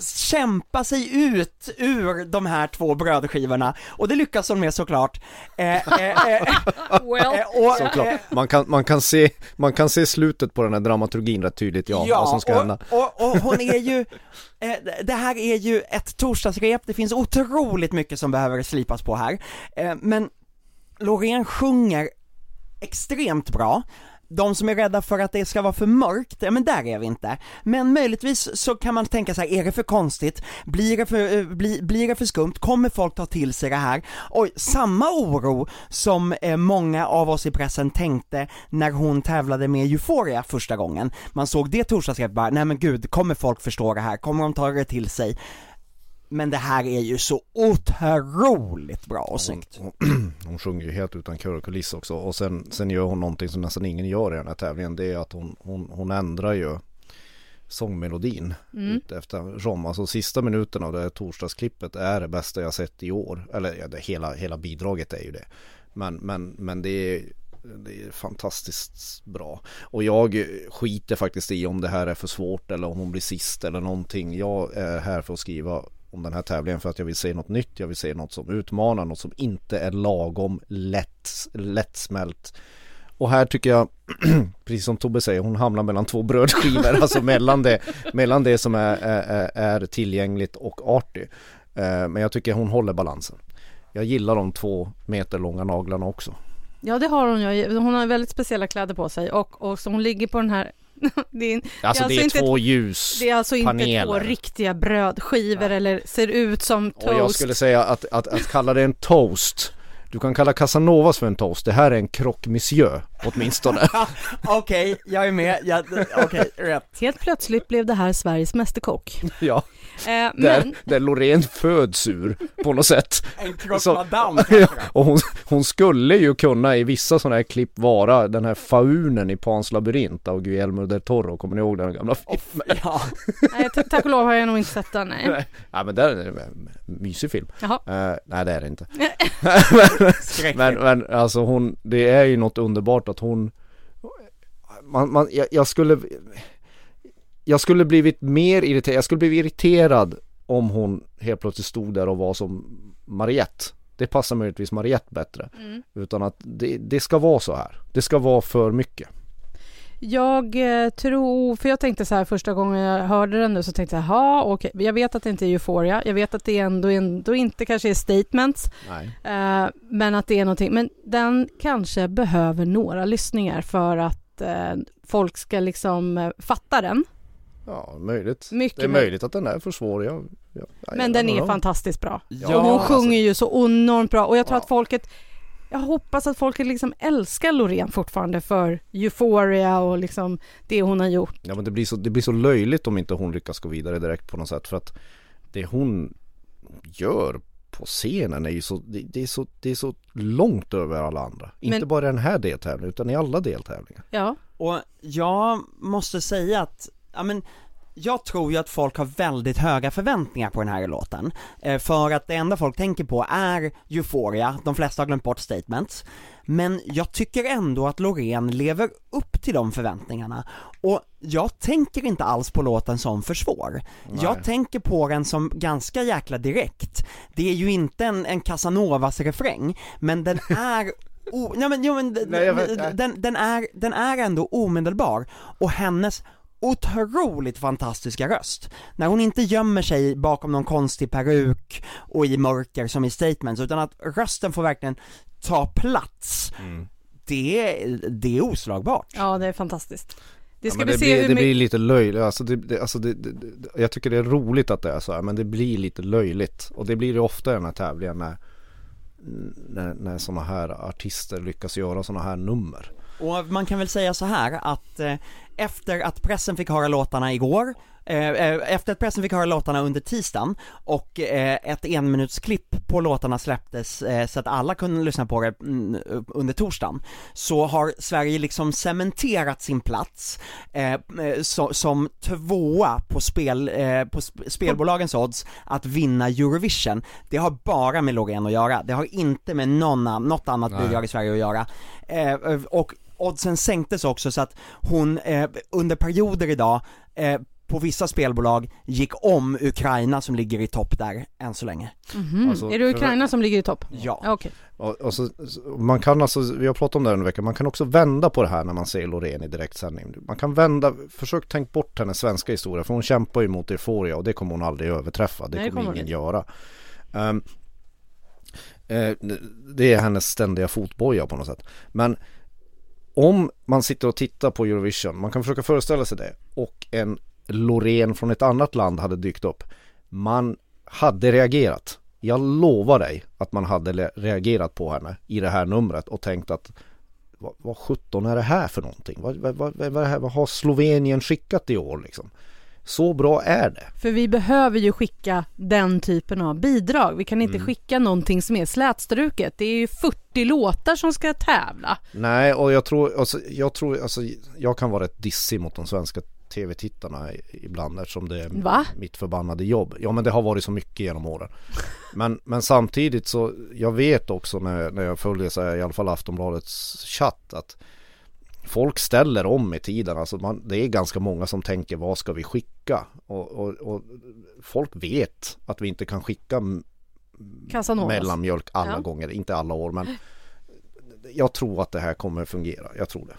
kämpa sig ut ur de här två brödskivorna och det lyckas hon med såklart. Eh, eh, eh, Well, eh, och, Såklart. eh, Man kan, man, kan se, man kan se slutet på den här dramaturgin rätt tydligt, ja, vad som ska och, hända. Och, och hon är ju, eh, det här är ju ett torsdagsrep, det finns otroligt mycket som behöver slipas på här, eh, men Loreen sjunger extremt bra, de som är rädda för att det ska vara för mörkt, ja men där är vi inte. Men möjligtvis så kan man tänka så här, är det för konstigt? Blir det för, eh, bli, blir det för skumt? Kommer folk ta till sig det här? Oj, samma oro som eh, många av oss i pressen tänkte när hon tävlade med Euphoria första gången. Man såg det torsdagsrepet bara, nej men gud, kommer folk förstå det här? Kommer de ta det till sig? Men det här är ju så otroligt bra och snyggt. Hon, hon, hon sjunger ju helt utan kör och kuliss också och sen, sen gör hon någonting som nästan ingen gör i den här tävlingen. Det är att hon, hon, hon ändrar ju sångmelodin Mm. ut eftersom. Alltså sista minuten av det här torsdagsklippet är det bästa jag sett i år. Eller ja, det, hela, hela bidraget är ju det. Men, men, men det är det är fantastiskt bra. Och jag skiter faktiskt i om det här är för svårt eller om hon blir sist eller någonting. Jag är här för att skriva om den här tävlingen för att jag vill se något nytt. Jag vill se något som utmanar, något som inte är lagom lätt, lättsmält. Och här tycker jag, precis som Tobbe säger, hon hamnar mellan två brödskivor, alltså mellan det, mellan det som är, är, är tillgängligt och artig. Eh, men jag tycker hon håller balansen. Jag gillar de två meter långa naglarna också. Ja, det har hon ju. Hon har väldigt speciella kläder på sig och, och så hon ligger på den här... det, är, Alltså det är, alltså inte- två ljus. det är alltså inte paneler. två riktiga brödskivor eller ser ut som toast. Och jag skulle säga att, att, att kalla det en toast Du kan kalla Casanovas för en toast, det här är en croque monsieur åtminstone Okej, jag är med, okej, rätt. Helt plötsligt blev det här Sveriges Mästerkock. Ja, Eh, där, men där Loreen föds ur på något sätt En madame ja, Och hon, hon skulle ju kunna i vissa sådana här klipp vara den här faunen i Pans labyrint av Guillermo del Toro, kommer ni ihåg den gamla filmen? Ja, nej, tack och lov har jag nog inte sett den. Nej. Nej, ja, men det är en mysig film Jaha. Eh, Nej det är det inte. Men, men alltså hon, det är ju något underbart att hon man, man, jag, jag skulle Jag skulle blivit mer irriterad, jag skulle bli irriterad om hon helt plötsligt stod där och var som Mariette. Det passar möjligtvis Mariette bättre. Mm. Utan att det, det ska vara så här. Det ska vara för mycket. Jag eh, tror, för jag tänkte så här första gången jag hörde den nu så tänkte jag, jaha okej, jag vet att det inte är Euphoria, jag vet att det ändå, ändå inte kanske är statements, eh, men att det är någonting, men den kanske behöver några lyssningar för att eh, folk ska liksom eh, fatta den. Ja, möjligt Mycket Det är möjligt. att den är för svår jag, jag, jag, Men den är fantastiskt bra. Ja, och hon alltså- sjunger ju så enormt bra och jag tror Ja. att folket jag hoppas att folket liksom älskar Loreen fortfarande för Euphoria och liksom det hon har gjort. Ja men det blir, så, det blir så löjligt om inte hon lyckas gå vidare direkt på något sätt för att det hon gör på scenen är ju så, det, det är så, det är så långt över alla andra. Men- Inte bara i den här deltävlingen utan i alla deltävlingar. Ja, Och jag måste säga att, ja men jag tror ju att folk har väldigt höga förväntningar på den här låten, eh, för att det enda folk tänker på är Euphoria, de flesta har glömt bort statements, men jag tycker ändå att Loreen lever upp till de förväntningarna, och jag tänker inte alls på låten som för svår, jag tänker på den som ganska jäkla direkt, det är ju inte en, en Casanovas refräng, men den är O, nej men, jo, men Nej, nej. den, den, är, den är ändå omedelbar, och hennes otroligt fantastiska röst. När hon inte gömmer sig bakom någon konstig peruk och i mörker som i statements, utan att rösten får verkligen ta plats. Mm. det, det är oslagbart. Ja, det är fantastiskt. Det Ja, ska men vi det, se blir, hur det blir lite löjligt, alltså, det, det, alltså det, det, det, jag tycker det är roligt att det är så här men det blir lite löjligt och det blir det ofta i den här tävlingen när, när, när sådana här artister lyckas göra sådana här nummer. Och man kan väl säga så här att eh, efter att pressen fick höra låtarna igår eh, eh, efter att pressen fick höra låtarna under tisdagen och eh, ett enminutsklipp på låtarna släpptes så att alla kunde lyssna på det mm, under torsdagen så har Sverige liksom cementerat sin plats som tvåa på, spel, på sp- spelbolagens odds att vinna Eurovision. Det har bara med Loreen att göra, det har inte med någon, något annat bidrag i Sverige att göra. Och oddsen sänktes också så att hon eh, under perioder idag eh, på vissa spelbolag gick om Ukraina som ligger i topp där än så länge. Mhm. Alltså, är det Ukraina som ligger i topp? Ja. Ja, Okej. Och, och så, man kan alltså, vi har pratat om det här en vecka, man kan också vända på det här när man ser Loreen i direktsändning. Man kan vända, försök tänk bort hennes svenska historia för hon kämpar ju mot Euphoria och det kommer hon aldrig överträffa, det Nej, det kommer ingen hon göra. Ehm, eh, det är hennes ständiga fotboja på något sätt. Men om man sitter och tittar på Eurovision, man kan försöka föreställa sig det, och en Loreen från ett annat land hade dykt upp. Man hade reagerat. Jag lovar dig att man hade reagerat på henne i det här numret och tänkt att vad, vad 17 är det här för någonting? Vad, vad, vad, vad, vad har Slovenien skickat i år liksom? Så bra är det. För vi behöver ju skicka den typen av bidrag. Vi kan inte Mm. skicka någonting som är slätstruket. Det är ju 40 låtar som ska tävla. Nej, och jag tror, alltså, jag tror, alltså, jag kan vara rätt dissig mot de svenska tv-tittarna ibland eftersom det är Va? mitt förbannade jobb. Ja men det har varit så mycket genom åren. Men, men samtidigt så, jag vet också när, när jag följer så här, i alla fall Aftonbladets chatt att folk ställer om i tiden. Alltså man, det är ganska många som tänker vad ska vi skicka? Och, och, och folk vet att vi inte kan skicka mellanmjölk alla Ja. gånger, inte alla år men jag tror att det här kommer fungera, jag tror det.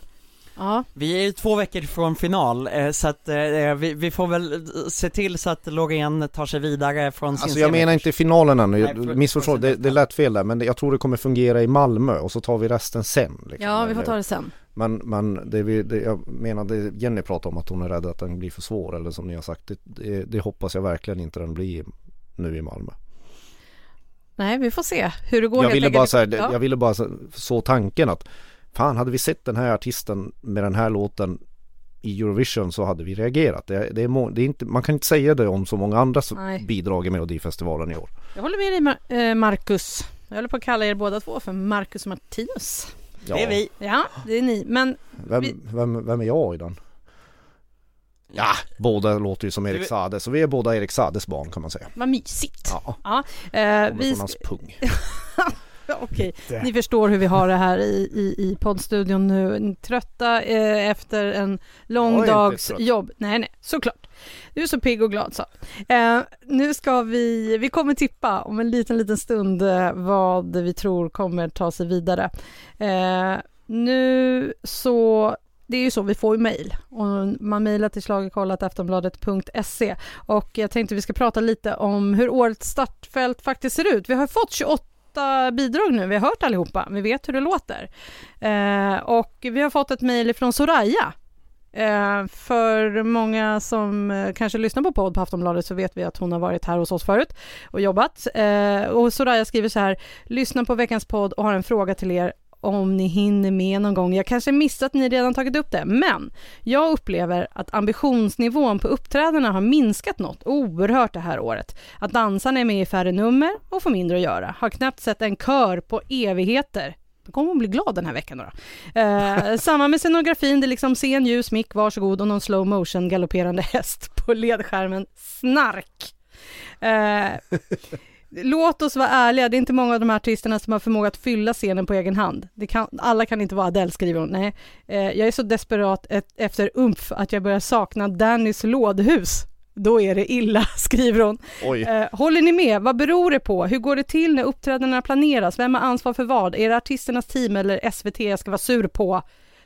Ja, Vi är ju två veckor från final, eh, så att eh, vi, vi får väl se till så att Loreen tar sig vidare från sin Alltså jag menar inte finalen ännu, missförstå, för- det, det lät fel där men jag tror det kommer fungera i Malmö och så tar vi resten sen. Liksom. ja vi får ta det sen. Men, men det, vi, det jag menar det Jenny pratar om att hon är rädd att den blir för svår eller som ni har sagt, det, det, det hoppas jag verkligen inte den blir nu i Malmö. Nej, vi får se hur det går Jag helt ville, bara, så här, Ja. jag ville bara så, så tanken att fan hade vi sett den här artisten med den här låten i Eurovision så hade vi reagerat. Det, det är, må, det är inte, man kan inte säga det om så många andra som Nej. bidrag i Melodifestivalen i år. Jag håller med dig Mar- eh, Marcus. Jag håller på att kalla er båda två för Marcus Martinus. Ja, Det är vi. Ja, det är ni. Men Vem, vi- vem, vem är jag i den? Ja, båda låter ju som Erik Saade, så vi är båda Erik Saades barn kan man säga. vad mysigt. Ja, Ja, kommer vi, från hans pung. Okej, ni förstår hur vi har det här i, i, i poddstudion nu. Trötta eh, efter en lång dags jobb. Nej, nej, såklart. Du är så pigg och glad så. Eh, nu ska vi, vi kommer tippa om en liten, liten stund eh, vad vi tror kommer ta sig vidare. Eh, nu så det är ju så, vi får ju mejl och man mejlar till schlagerkollat.aftonbladet.se och jag tänkte vi ska prata lite om hur årets startfält faktiskt ser ut. Vi har fått 28 bidrag nu, vi har hört allihopa, vi vet hur det låter. Eh, och vi har fått ett mejl från Soraya. Eh, för många som eh, kanske lyssnar på podd på Aftonbladet så vet vi att hon har varit här hos oss förut och jobbat. Eh, och Soraya skriver så här, lyssna på veckans podd och har en fråga till er om ni hinner med någon gång. Jag kanske missat att ni redan tagit upp det, men jag upplever att ambitionsnivån på uppträdena har minskat något oerhört det här året. Att dansarna är med i färre nummer och får mindre att göra. Har knappt sett en kör på evigheter. Då kommer hon bli glad den här veckan då. då. Eh, samma med scenografin, det är liksom scen, ljus, mick, varsågod och någon slow motion galopperande häst på ledskärmen. Snark! Eh, Låt oss vara ärliga, det är inte många av de här artisterna som har förmåga att fylla scenen på egen hand. Det kan, alla kan inte vara Adele, skriver hon. Nej, eh, jag är så desperat ett, efter umf att jag börjar sakna Dannys lådhus. Då är det illa, skriver hon. Oj. Eh, håller ni med? Vad beror det på? Hur går det till när uppträdandena planeras? Vem har ansvar för vad? Är det artisternas team eller SVT jag ska vara sur på?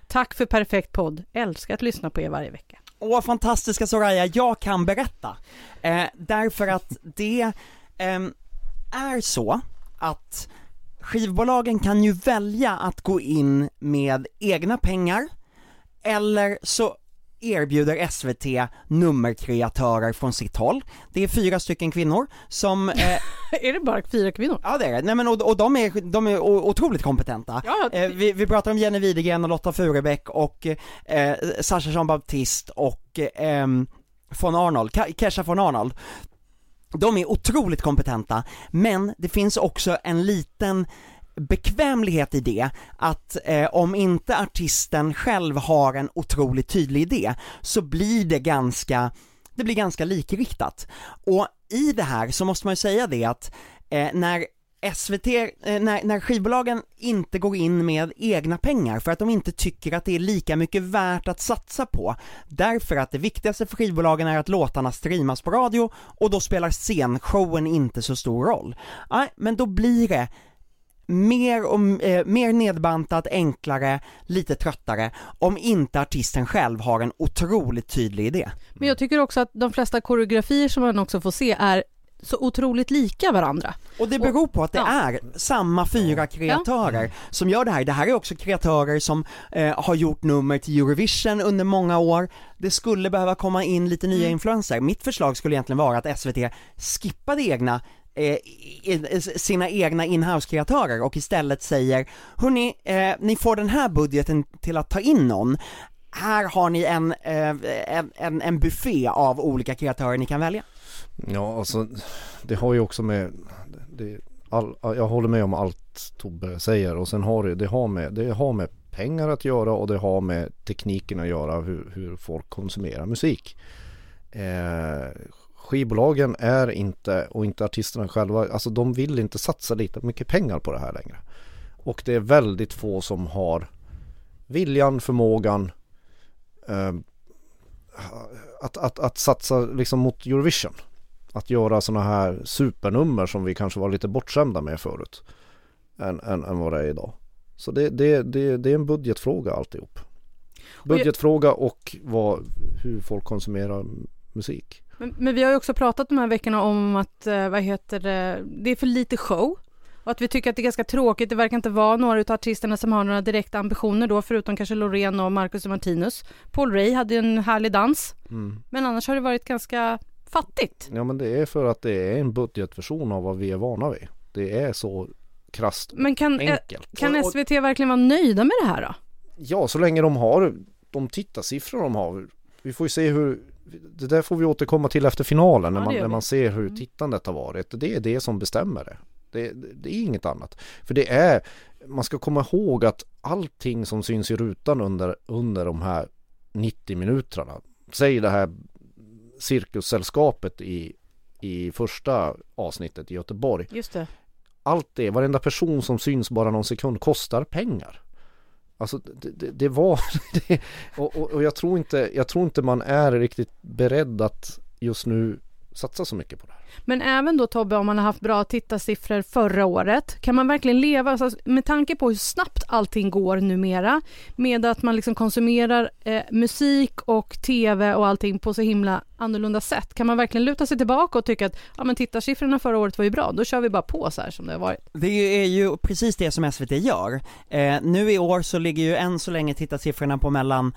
Tack för perfekt podd. Älskar att lyssna på er varje vecka. Åh fantastiska Soraya, jag kan berätta. Eh, därför att det ehm, är så att skivbolagen kan ju välja att gå in med egna pengar, eller så erbjuder SVT nummerkreatörer från sitt håll. Det är fyra stycken kvinnor som eh, är det bara fyra kvinnor? Ja det är det, nej men och, och de är, de är otroligt kompetenta. Ja, Eh, vi, vi pratar om Jenny Widegren och Lotta Furubäck och eh, Sasha Jean Baptiste och eh, ehm, von Arnold, Kesha von Arnold. De är otroligt kompetenta, men det finns också en liten bekvämlighet i det, att eh, om inte artisten själv har en otroligt tydlig idé, så blir det ganska, det blir ganska likriktat. Och i det här så måste man ju säga det att eh, när SVT, eh, när, när skivbolagen inte går in med egna pengar för att de inte tycker att det är lika mycket värt att satsa på. Därför att det viktigaste för skivbolagen är att låtarna streamas på radio och då spelar scenshowen inte så stor roll. Nej, men då blir det mer, och, eh, mer nedbantat, enklare, lite tröttare om inte artisten själv har en otroligt tydlig idé. Men jag tycker också att de flesta koreografier som man också får se är så otroligt lika varandra. Och det beror på att det Ja. är samma fyra kreatörer som gör det här. Det här är också kreatörer som eh, har gjort nummer till Eurovision under många år. Det skulle behöva komma in lite nya influenser. Mitt förslag skulle egentligen vara att SVT skippade egna eh, sina egna inhouse-kreatörer och istället säger Hörni, eh, ni får den här budgeten till att ta in någon här har ni en, eh, en, en, en buffé av olika kreatörer ni kan välja. Ja, alltså det har ju också med det, all, Jag håller med om allt Tobbe säger och sen har det, det, har med, det har med pengar att göra och det har med tekniken att göra hur, hur folk konsumerar musik. Eh, skivbolagen är inte och inte artisterna själva, alltså de vill inte satsa lika mycket pengar på det här längre. Och det är väldigt få som har viljan, förmågan eh, att, att, att satsa liksom mot Eurovision. Att göra sådana här supernummer som vi kanske var lite bortskämda med förut. Än, än, än vad det är idag. Så det, det, det, det är en budgetfråga alltihop. Budgetfråga och vad, hur folk konsumerar musik. Men, men vi har ju också pratat de här veckorna om att, eh, vad heter det, det är för lite show. Och att vi tycker att det är ganska tråkigt, det verkar inte vara några av artisterna som har några direkta ambitioner då, förutom kanske Loreen och Marcus och Martinus. Paul Ray hade ju en härlig dans, Mm. men annars har det varit ganska fattigt. Ja men det är för att det är en budgetversion av vad vi är vana vid. Det är så krasst Men kan, eh, enkelt. kan SVT verkligen vara nöjda med det här då? Ja, så länge de har de tittarsiffror de har. Vi får ju se hur, det där får vi återkomma till efter finalen när man, när man ser hur Mm. tittandet har varit. Det är det som bestämmer det. Det, det är inget annat. För det är, man ska komma ihåg att allting som syns i rutan under, under de här 90 minuterna. Säg det här cirkussällskapet i, i första avsnittet i Göteborg. Just det. Allt det, varenda person som syns bara någon sekund kostar pengar. Alltså det, det, det var, det, och, och, och jag, tror inte, jag tror inte man är riktigt beredd att just nu satsa så mycket på det här. Men även då Tobbe, om man har haft bra tittarsiffror förra året, kan man verkligen leva, alltså, med tanke på hur snabbt allting går numera, med att man liksom konsumerar eh, musik och tv och allting på så himla annorlunda sätt, kan man verkligen luta sig tillbaka och tycka att ja men tittarsiffrorna förra året var ju bra, då kör vi bara på så här som det har varit. Det är ju precis det som SVT gör. Eh, nu i år så ligger ju än så länge tittarsiffrorna på mellan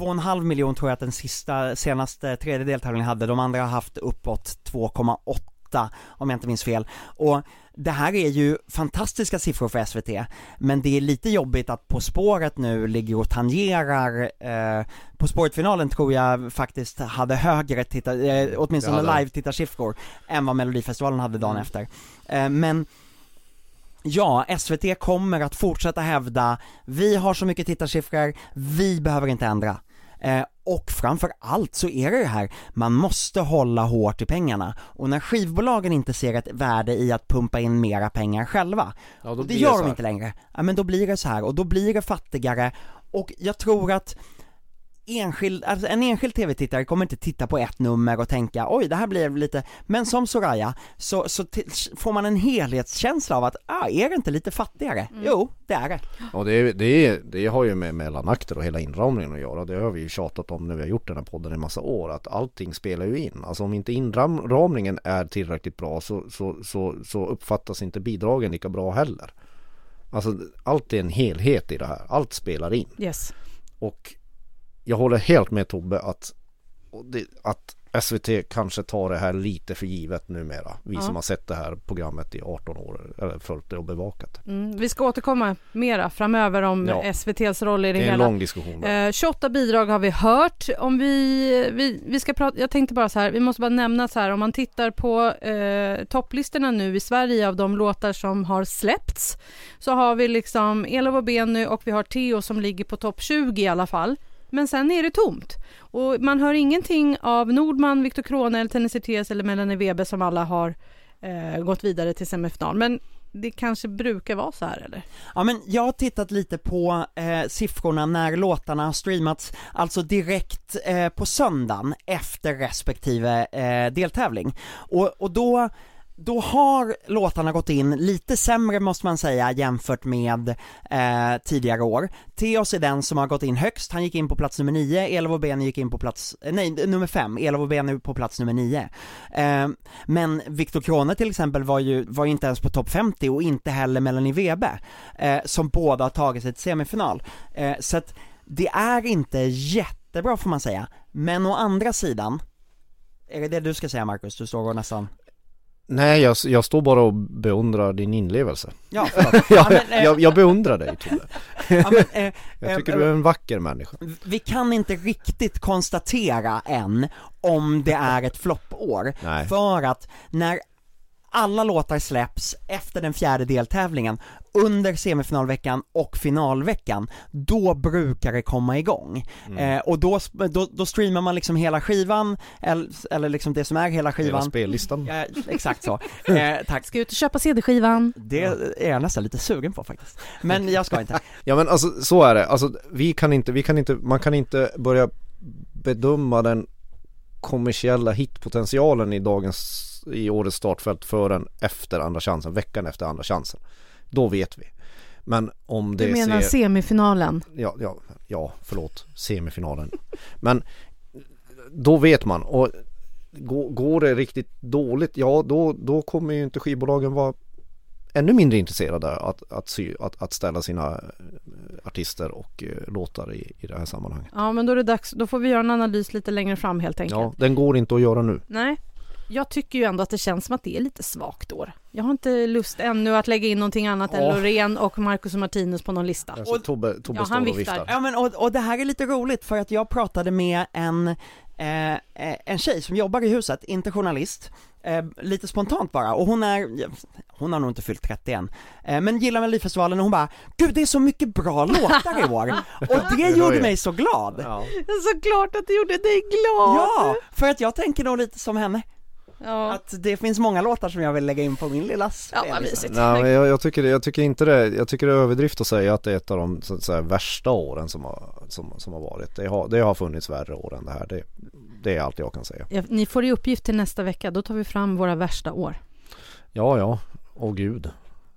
2,5 miljon tror jag att den sista, senaste tredje deltävlingen hade, de andra har haft uppåt 2,8 om jag inte minns fel. Och det här är ju fantastiska siffror för SVT, men det är lite jobbigt att På spåret nu ligger och tangerar, eh, På spåret-finalen tror jag faktiskt hade högre tittar, eh, åtminstone hade live-tittarsiffror än vad Melodifestivalen hade dagen efter. Eh, men Ja, SVT kommer att fortsätta hävda, vi har så mycket tittarsiffror, vi behöver inte ändra. Eh, och framför allt så är det det här, man måste hålla hårt i pengarna. Och när skivbolagen inte ser ett värde i att pumpa in mera pengar själva, Ja, det gör de inte längre, ja men då blir det så här och då blir det fattigare och jag tror att enskild, alltså en enskild tv-tittare kommer inte titta på ett nummer och tänka oj det här blev lite, men som Soraya så, så får man en helhetskänsla av att ah, är det inte lite fattigare? Jo, det är det. Och det, det, det har ju med mellanakter och hela inramningen att göra. Det har vi ju tjatat om när vi har gjort den här podden i massa år. Att allting spelar ju in. Alltså om inte inramningen är tillräckligt bra så, så, så, så uppfattas inte bidragen lika bra heller. Alltså allt är en helhet i det här. Allt spelar in. Yes. Och jag håller helt med Tobbe att, att SVT kanske tar det här lite för givet numera. Vi Ja. som har sett det här programmet i 18 år eller följt det och bevakat. Mm, vi ska återkomma mera framöver om Ja. SVTs roll i det, Det är en hela. lång diskussion. Eh, 28 bidrag har vi hört. Om vi, vi, vi ska prata, jag tänkte bara så här, vi måste bara nämna så här, om man tittar på eh, topplistorna nu i Sverige av de låtar som har släppts, så har vi liksom Elof och Benny och vi har Theo som ligger på topp 20 i alla fall. Men sen är det tomt. Och man hör ingenting av Nordman, Viktor Krone, eller Tennis Tes eller Melanie Weber som alla har eh, gått vidare till semifinal. Men det kanske brukar vara så här eller? Ja men jag har tittat lite på eh, siffrorna när låtarna har streamats, alltså direkt eh, på söndagen efter respektive eh, deltävling. Och, och då, då har låtarna gått in lite sämre måste man säga jämfört med eh, tidigare år. Teos är den som har gått in högst, han gick in på plats nummer 9, Elof och Beni gick in på plats, eh, nej nummer 5, Elof och Beni på plats nummer 9. Eh, men Viktor Krone till exempel var ju, var ju inte ens på topp 50 och inte heller Melanie Webe, eh, som båda har tagit sig till semifinal. Eh, så att det är inte jättebra får man säga, men å andra sidan, är det det du ska säga Marcus? Du står och nästan Nej, jag, jag står bara och beundrar din inlevelse. Ja, jag, eh, jag, jag beundrar dig ja, men, eh, Jag tycker eh, du är en vacker människa. Vi kan inte riktigt konstatera än om det är ett floppår, för att när alla låtar släpps efter den fjärde deltävlingen, under semifinalveckan och finalveckan, då brukar det komma igång. Mm. Eh, och då, då, då streamar man liksom hela skivan, eller, eller liksom det som är hela Hela skivan. spellistan. Ja, exakt så. Eh, tack. Ska ut och köpa CD-skivan? Det är jag nästan lite sugen på faktiskt. Men jag ska inte. Ja men alltså så är det. Alltså vi kan inte, vi kan inte, man kan inte börja bedöma den kommersiella hitpotentialen i dagens, i årets startfält förrän efter andra chansen, veckan efter andra chansen. Då vet vi. Men om det Du menar ser, semifinalen? ja, ja, ja, förlåt, semifinalen. Men då vet man och går, det riktigt dåligt, ja då, då kommer ju inte skivbolagen vara ännu mindre intresserade att, att, sy, att, att ställa sina eh, artister och eh, låtar i, i det här sammanhanget. Ja, men då är det dags. Då får vi göra en analys lite längre fram helt enkelt. Ja, den går inte att göra nu. Nej, jag tycker ju ändå att det känns som att det är lite svagt år. Jag har inte lust ännu att lägga in någonting annat än. Loreen och Marcus och Martinus på någon lista. Alltså, Tobbe, Tobbe Ja, står han och viftar. viftar. Ja men och, och det här är lite roligt för att jag pratade med en, eh, eh, en tjej som jobbar i huset, inte journalist, eh, lite spontant bara, och hon är, hon har nog inte fyllt 30 än, eh, men gillar Melodifestivalen och hon bara 'Gud det är så mycket bra låtar i år' och det gjorde mig så glad! Ja. Såklart att det gjorde dig glad! Ja, för att jag tänker nog lite som henne, ja. att det finns många låtar som jag vill lägga in på min lilla Ja, spellista. mysigt. Nej, men jag, jag, tycker, jag tycker inte det, jag tycker det är överdrift att säga att det är ett av de så att säga, värsta åren som har, som, som har varit. Det har, det har funnits värre år än det här. Det, det är allt jag kan säga. Ja, ni får i uppgift till nästa vecka, då tar vi fram våra värsta år. Ja, ja, åh gud.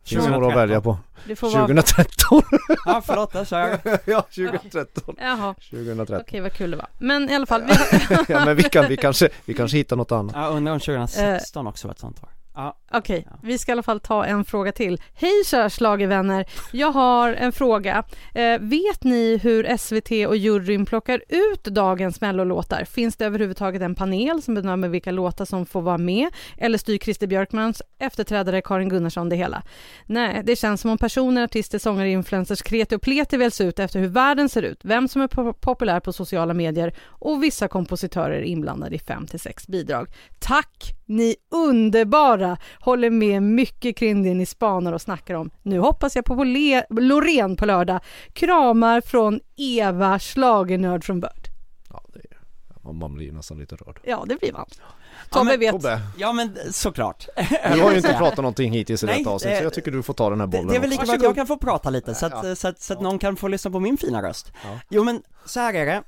Finns det 2013. några att välja på? Det får vara... 2013! Ja förlåt, där sa jag ja, 2013. Jaha, 2013. okej vad kul det var. Men i alla fall, vi har... ja, men vi, kan, vi, kanske, vi kanske hittar något annat. Ja undrar om 2016 också var ett sånt år Ja, Okej, Ja. vi ska i alla fall ta en fråga till. Hej kära schlagervänner, jag har en fråga. Eh, vet ni hur SVT och juryn plockar ut dagens mellolåtar? Finns det överhuvudtaget en panel som bedömer vilka låtar som får vara med? Eller styr Christer Björkmans efterträdare Karin Gunnarsson det hela? Nej, det känns som om personer, artister, sångare, influencers, kreti och pleti väljs ut efter hur världen ser ut, vem som är po- populär på sociala medier och vissa kompositörer inblandade i fem till sex bidrag. Tack, ni underbara! Håller med mycket kring det ni spanar och snackar om. Nu hoppas jag på Loreen på lördag. Kramar från Eva, schlagernörd från Börd. Ja, det är, man- man blir nästan lite rörd. Ja, det blir man. Ja, Tobbe men vet. Tobbe, ja men såklart du har ju inte pratat någonting hittills i Nej, detta avsnitt så eh, jag tycker du får ta den här Det, bollen det är väl lika bra att jag kan få prata lite så att, Ja. så att, så att någon kan få lyssna på min fina röst. Ja. Jo men, så här är det.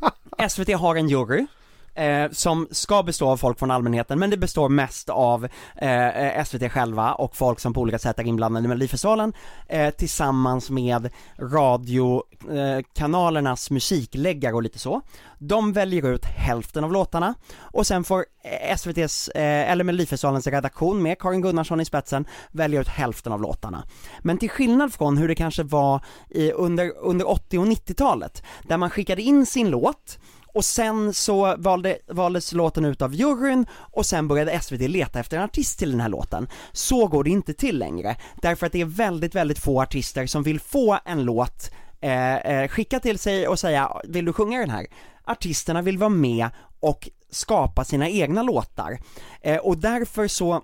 SVT har en jury, eh, som ska bestå av folk från allmänheten, men det består mest av eh, SVT själva och folk som på olika sätt är inblandade i Melodifestivalen, eh, tillsammans med radiokanalernas eh, musikläggare och lite så. De väljer ut hälften av låtarna och sen får eh, SVT's, eh, eller Melodifestivalens redaktion med Karin Gunnarsson i spetsen välja ut hälften av låtarna. Men till skillnad från hur det kanske var i, under, under 80 och 90-talet, där man skickade in sin låt och sen så valde, valdes låten ut av juryn och sen började SVT leta efter en artist till den här låten. Så går det inte till längre, därför att det är väldigt, väldigt få artister som vill få en låt eh, eh, skicka till sig och säga, vill du sjunga den här? Artisterna vill vara med och skapa sina egna låtar. Eh, och därför så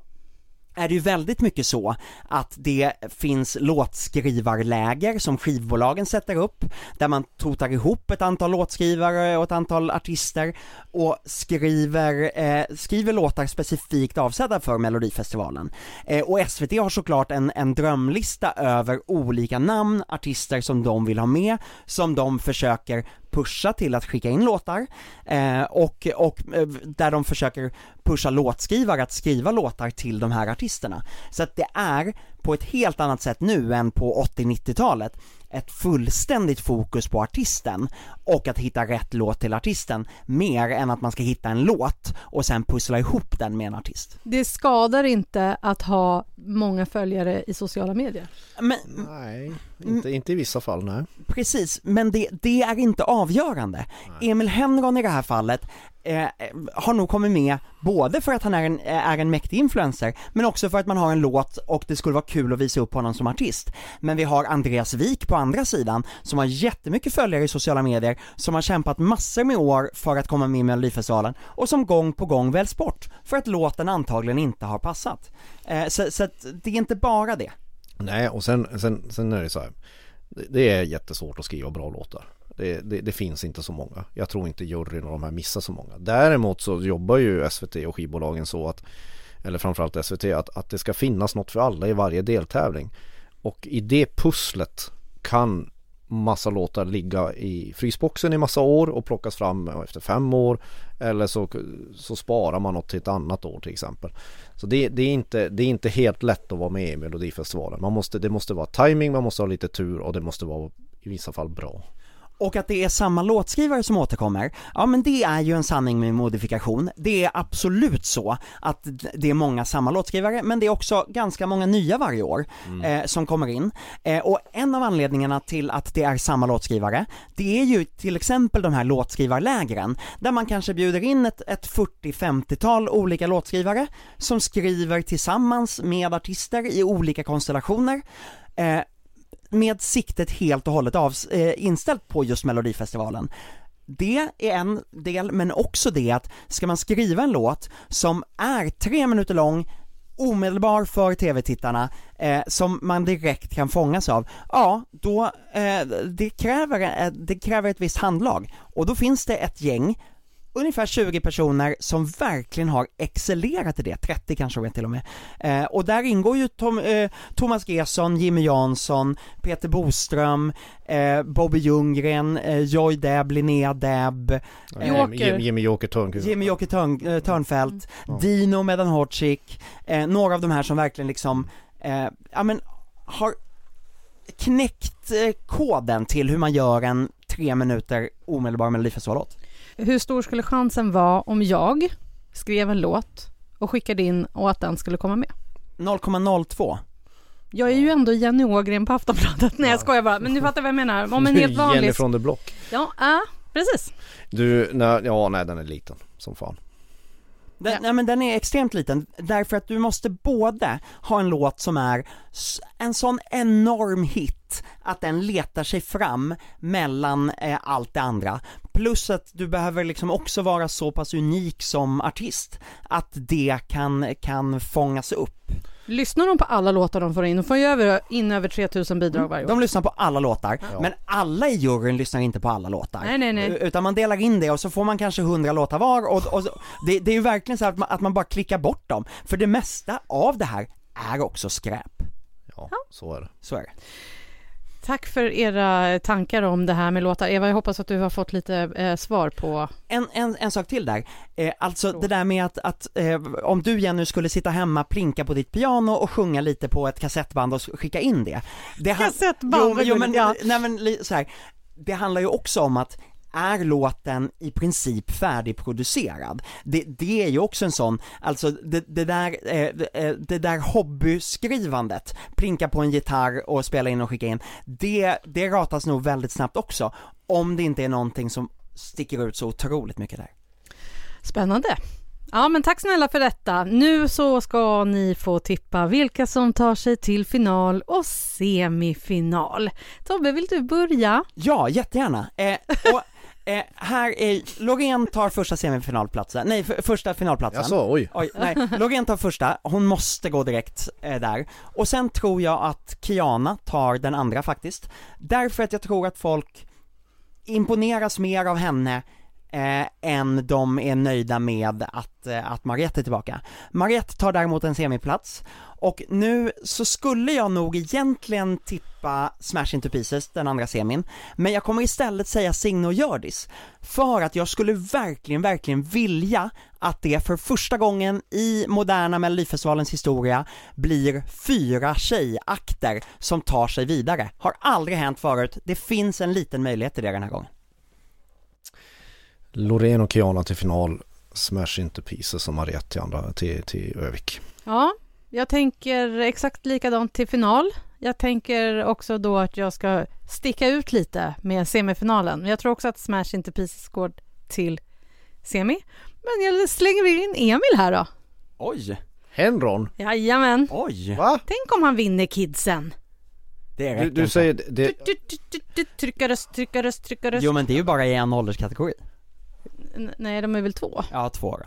är det ju väldigt mycket så att det finns låtskrivarläger som skivbolagen sätter upp, där man totar ihop ett antal låtskrivare och ett antal artister och skriver, eh, skriver låtar specifikt avsedda för Melodifestivalen. Eh, och SVT har såklart en, en drömlista över olika namn, artister som de vill ha med, som de försöker pusha till att skicka in låtar eh, och, och eh, där de försöker pusha låtskrivare att skriva låtar till de här artisterna. Så att det är på ett helt annat sätt nu än på 80-90-talet ett fullständigt fokus på artisten och att hitta rätt låt till artisten mer än att man ska hitta en låt och sen pussla ihop den med en artist. Det skadar inte att ha många följare i sociala medier. Men, Nej, inte, inte i vissa fall nej. Precis, men det, det är inte avgörande. Emil Henron i det här fallet eh, har nog kommit med både för att han är en, eh, är en mäktig influencer, men också för att man har en låt och det skulle vara kul att visa upp honom som artist. Men vi har Andreas Wik på andra sidan, som har jättemycket följare i sociala medier, som har kämpat massor med år för att komma med i Melodifestivalen och som gång på gång väljs bort, för att låten antagligen inte har passat. Eh, så, så att det är inte bara det. Nej, och sen, sen, sen är det så här. Det, är jättesvårt att skriva bra låtar. Det, det, det, finns inte så många. Jag tror inte juryn och de här missar så många. Däremot så jobbar ju SVT och skivbolagen så att, eller framförallt SVT, att, att det ska finnas något för alla i varje deltävling. Och i det pusslet kan massa låtar ligga i frysboxen i massa år och plockas fram efter fem år. Eller så, så sparar man något till ett annat år till exempel. Så det, det, är inte, det är inte helt lätt att vara med i Melodifestivalen. Man måste, det måste vara timing, man måste ha lite tur och det måste vara i vissa fall bra. Och att det är samma låtskrivare som återkommer, ja men det är ju en sanning med modifikation. Det är absolut så att det är många samma låtskrivare, men det är också ganska många nya varje år mm. eh, som kommer in. Eh, och en av anledningarna till att det är samma låtskrivare, det är ju till exempel de här låtskrivarlägren, där man kanske bjuder in ett, ett 40-50-tal olika låtskrivare som skriver tillsammans med artister i olika konstellationer. Eh, med siktet helt och hållet av, eh, inställt på just Melodifestivalen. Det är en del, men också det att ska man skriva en låt som är tre minuter lång, omedelbar för tv-tittarna, eh, som man direkt kan fångas av, ja, då, eh, det, kräver, eh, det kräver ett visst handlag. Och då finns det ett gäng ungefär 20 personer som verkligen har excellerat i det, 30 kanske jag till och med. Eh, och där ingår ju Tom, eh, Thomas Gesson, Jimmy Jansson, Peter Boström, eh, Bobby Ljunggren, eh, Joy Deb, Linnea Deb, eh, Joker. Jimmy Joker Törnqvist. Jimmy Joker Törn, eh, Törnfält, mm. Dino Medanhorcik, eh, några av de här som verkligen liksom, eh, ja men har knäckt koden till hur man gör en tre minuter omedelbar melodifestivallåt. Hur stor skulle chansen vara om jag skrev en låt och skickade in och att den skulle komma med? 0,02 jag är ju ändå Jenny Ågren på Aftonbladet. Nej jag skojar bara, men nu fattar vad jag menar. Om en helt vanlig... Jenny från the Block. Ja, äh, precis. Du, nej, ja nej den är liten som fan. Den, ja. Nej men den är extremt liten, därför att du måste både ha en låt som är en sån enorm hit att den letar sig fram mellan eh, allt det andra, plus att du behöver liksom också vara så pass unik som artist att det kan, kan fångas upp. Lyssnar de på alla låtar de får in? De får ju över, in över 3000 bidrag mm. varje år. De lyssnar på alla låtar, ja. men alla i juryn lyssnar inte på alla låtar. Nej, nej, nej. Utan man delar in det och så får man kanske 100 låtar var och, och det, det, är ju verkligen så att man, att man bara klickar bort dem. För det mesta av det här är också skräp. Ja, så är det. Så är det. Tack för era tankar om det här med låtar. Eva, jag hoppas att du har fått lite eh, svar på... En, en, en sak till där, eh, alltså det där med att, att eh, om du Jenny skulle sitta hemma, plinka på ditt piano och sjunga lite på ett kassettband och skicka in det. det han- Kassettband, jo, jo men, ja. nej men så här. det handlar ju också om att är låten i princip färdigproducerad? Det, det är ju också en sån, alltså det, det där, eh, det, eh, det där hobbyskrivandet, plinka på en gitarr och spela in och skicka in, det, det ratas nog väldigt snabbt också, om det inte är någonting som sticker ut så otroligt mycket där. Spännande. Ja, men tack snälla för detta. Nu så ska ni få tippa vilka som tar sig till final och semifinal. Tobbe, vill du börja? Ja, jättegärna. Eh, och eh, här är, Loreen tar första semifinalplatsen, nej för, första finalplatsen. Jaså, oj. Oj, nej, Loreen tar första, hon måste gå direkt eh, där. Och sen tror jag att Kiana tar den andra faktiskt. Därför att jag tror att folk imponeras mer av henne eh, än de är nöjda med att, eh, att Mariette är tillbaka. Mariette tar däremot en semiplats, och nu så skulle jag nog egentligen tippa Smash Into Pieces, den andra semin, men jag kommer istället säga Signe och Hjördis, för att jag skulle verkligen, verkligen vilja att det för första gången i moderna Melodifestivalens historia blir fyra tjejakter som tar sig vidare. Har aldrig hänt förut, det finns en liten möjlighet till det den här gången. Loreen och Kiana till final. Smash Into Pieces som Mariette till, andra, till, till Övik. Ja, jag tänker exakt likadant till final. Jag tänker också då att jag ska sticka ut lite med semifinalen. Jag tror också att Smash Into Pieces går till semi. Men jag slänger in Emil här då. Oj, Henron? Jajamän. oj, Va? Tänk om han vinner kidsen. det Du, räcker du inte. säger det, Du, du, du, du, Trycka röst, trycka röst, trycka röst. Jo men det är ju bara i en ålderskategori. Nej, de är väl två? Ja, två då.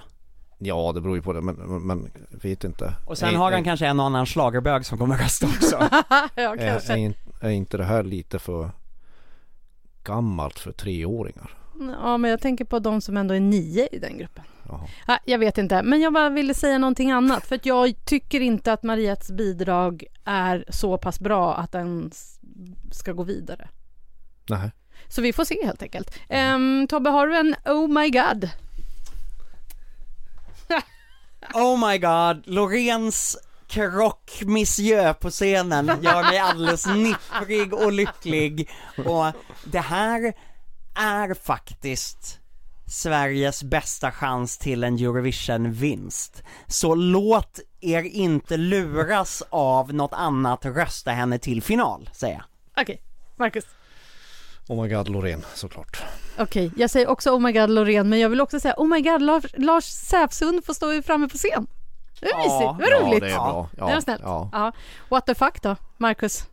Ja det beror ju på det men, men, vet inte. Och sen Är- har han är- kanske en och annan schlagerbög som kommer rösta också. ja, är, kanske. är, är inte det här lite för gammalt för treåringar? Ja, men jag tänker på de som ändå är nio i den gruppen. Ja, jag vet inte, men jag bara ville säga någonting annat. För att jag tycker inte att Mariettes bidrag är så pass bra att den ska gå vidare. Nej. Så vi får se helt enkelt. Ehm, Tobbe, har du en Oh My God? Oh my god, Loreens krockmissiö på scenen gör mig alldeles nipprig och lycklig och det här är faktiskt Sveriges bästa chans till en Eurovision-vinst. Så låt er inte luras av något annat, rösta henne till final, säger jag. Okej, Marcus. Oh my god Loreen såklart. Okej, jag säger också Oh My God Loreen, men jag vill också säga Oh My God Lars, Lars Säfsund får stå framme på scen. Det är Ja, mysigt, vad roligt. Ja det är bra. Ja, det var snällt. Ja. Ja. What the fuck då, Marcus?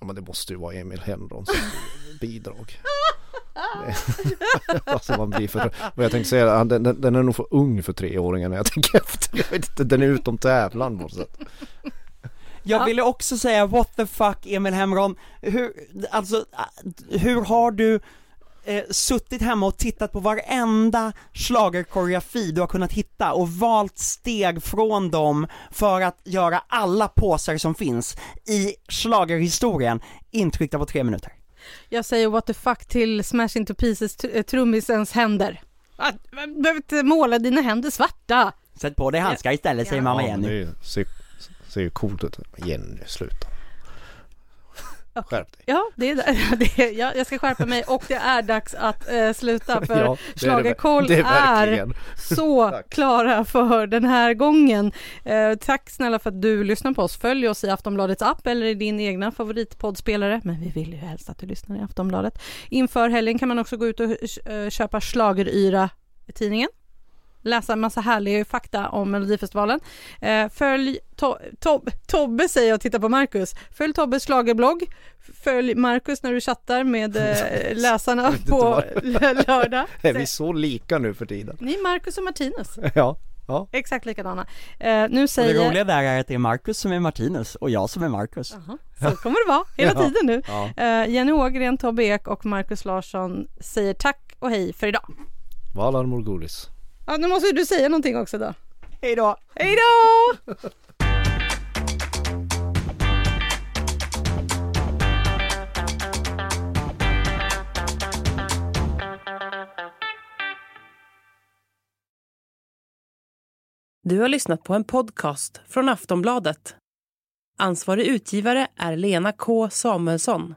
ja men det måste ju vara Emil Henrons bidrag. Det- alltså man blir för... Och jag tänkte säga, den, den den är nog för ung för treåringar när jag tänker efter. Jag vet inte, den är utom tävlan på något sätt. Jag Ja. ville också säga what the fuck Emil Hemron, hur, alltså, hur har du eh, suttit hemma och tittat på varenda schlagerkoreografi du har kunnat hitta och valt steg från dem för att göra alla påsar som finns i schlagerhistorien intryckta på tre minuter? Jag säger what the fuck till Smash Into Pieces eh, trummisens händer. Ah, Du behöver inte måla dina händer svarta. Sätt på dig handskar istället säger Ja. mamma Ja, men Jenny. det är ju- ser, ju coolt ut. Jenny, sluta. Skärp dig. Ja, det är, det är, ja, jag ska skärpa mig och det är dags att eh, sluta för Ja, Schlagerkoll är är, så Tack. klara för den här gången. Eh, tack snälla för att du lyssnar på oss. Följ oss i Aftonbladets app eller i din egna favoritpoddspelare. Men vi vill ju helst att du lyssnar i Aftonbladet. Inför helgen kan man också gå ut och eh, köpa Schlageryra tidningen. Läsa en massa härlig fakta om Melodifestivalen. Eh, följ to- Tob- Tobbe säger jag, titta på Marcus. Följ Tobbes schlagerblogg. Följ Marcus när du chattar med eh, läsarna på lördag. Är vi så lika nu för tiden? Ni är Marcus och Martinus. Ja. Ja. Exakt likadana. Eh, nu Och det säger... roliga där är att det är Marcus som är Martinus och jag som är Marcus. Jaha, så kommer det vara hela Ja. tiden nu. ja. Eh, Jenny Ågren, Tobbe Ek och Marcus Larsson säger tack och hej för idag. Valar Morgulis. Ja, nu måste du säga någonting också då. Hej då! Hej då! Du har lyssnat på en podcast från Aftonbladet. Ansvarig utgivare är Lena K Samuelsson.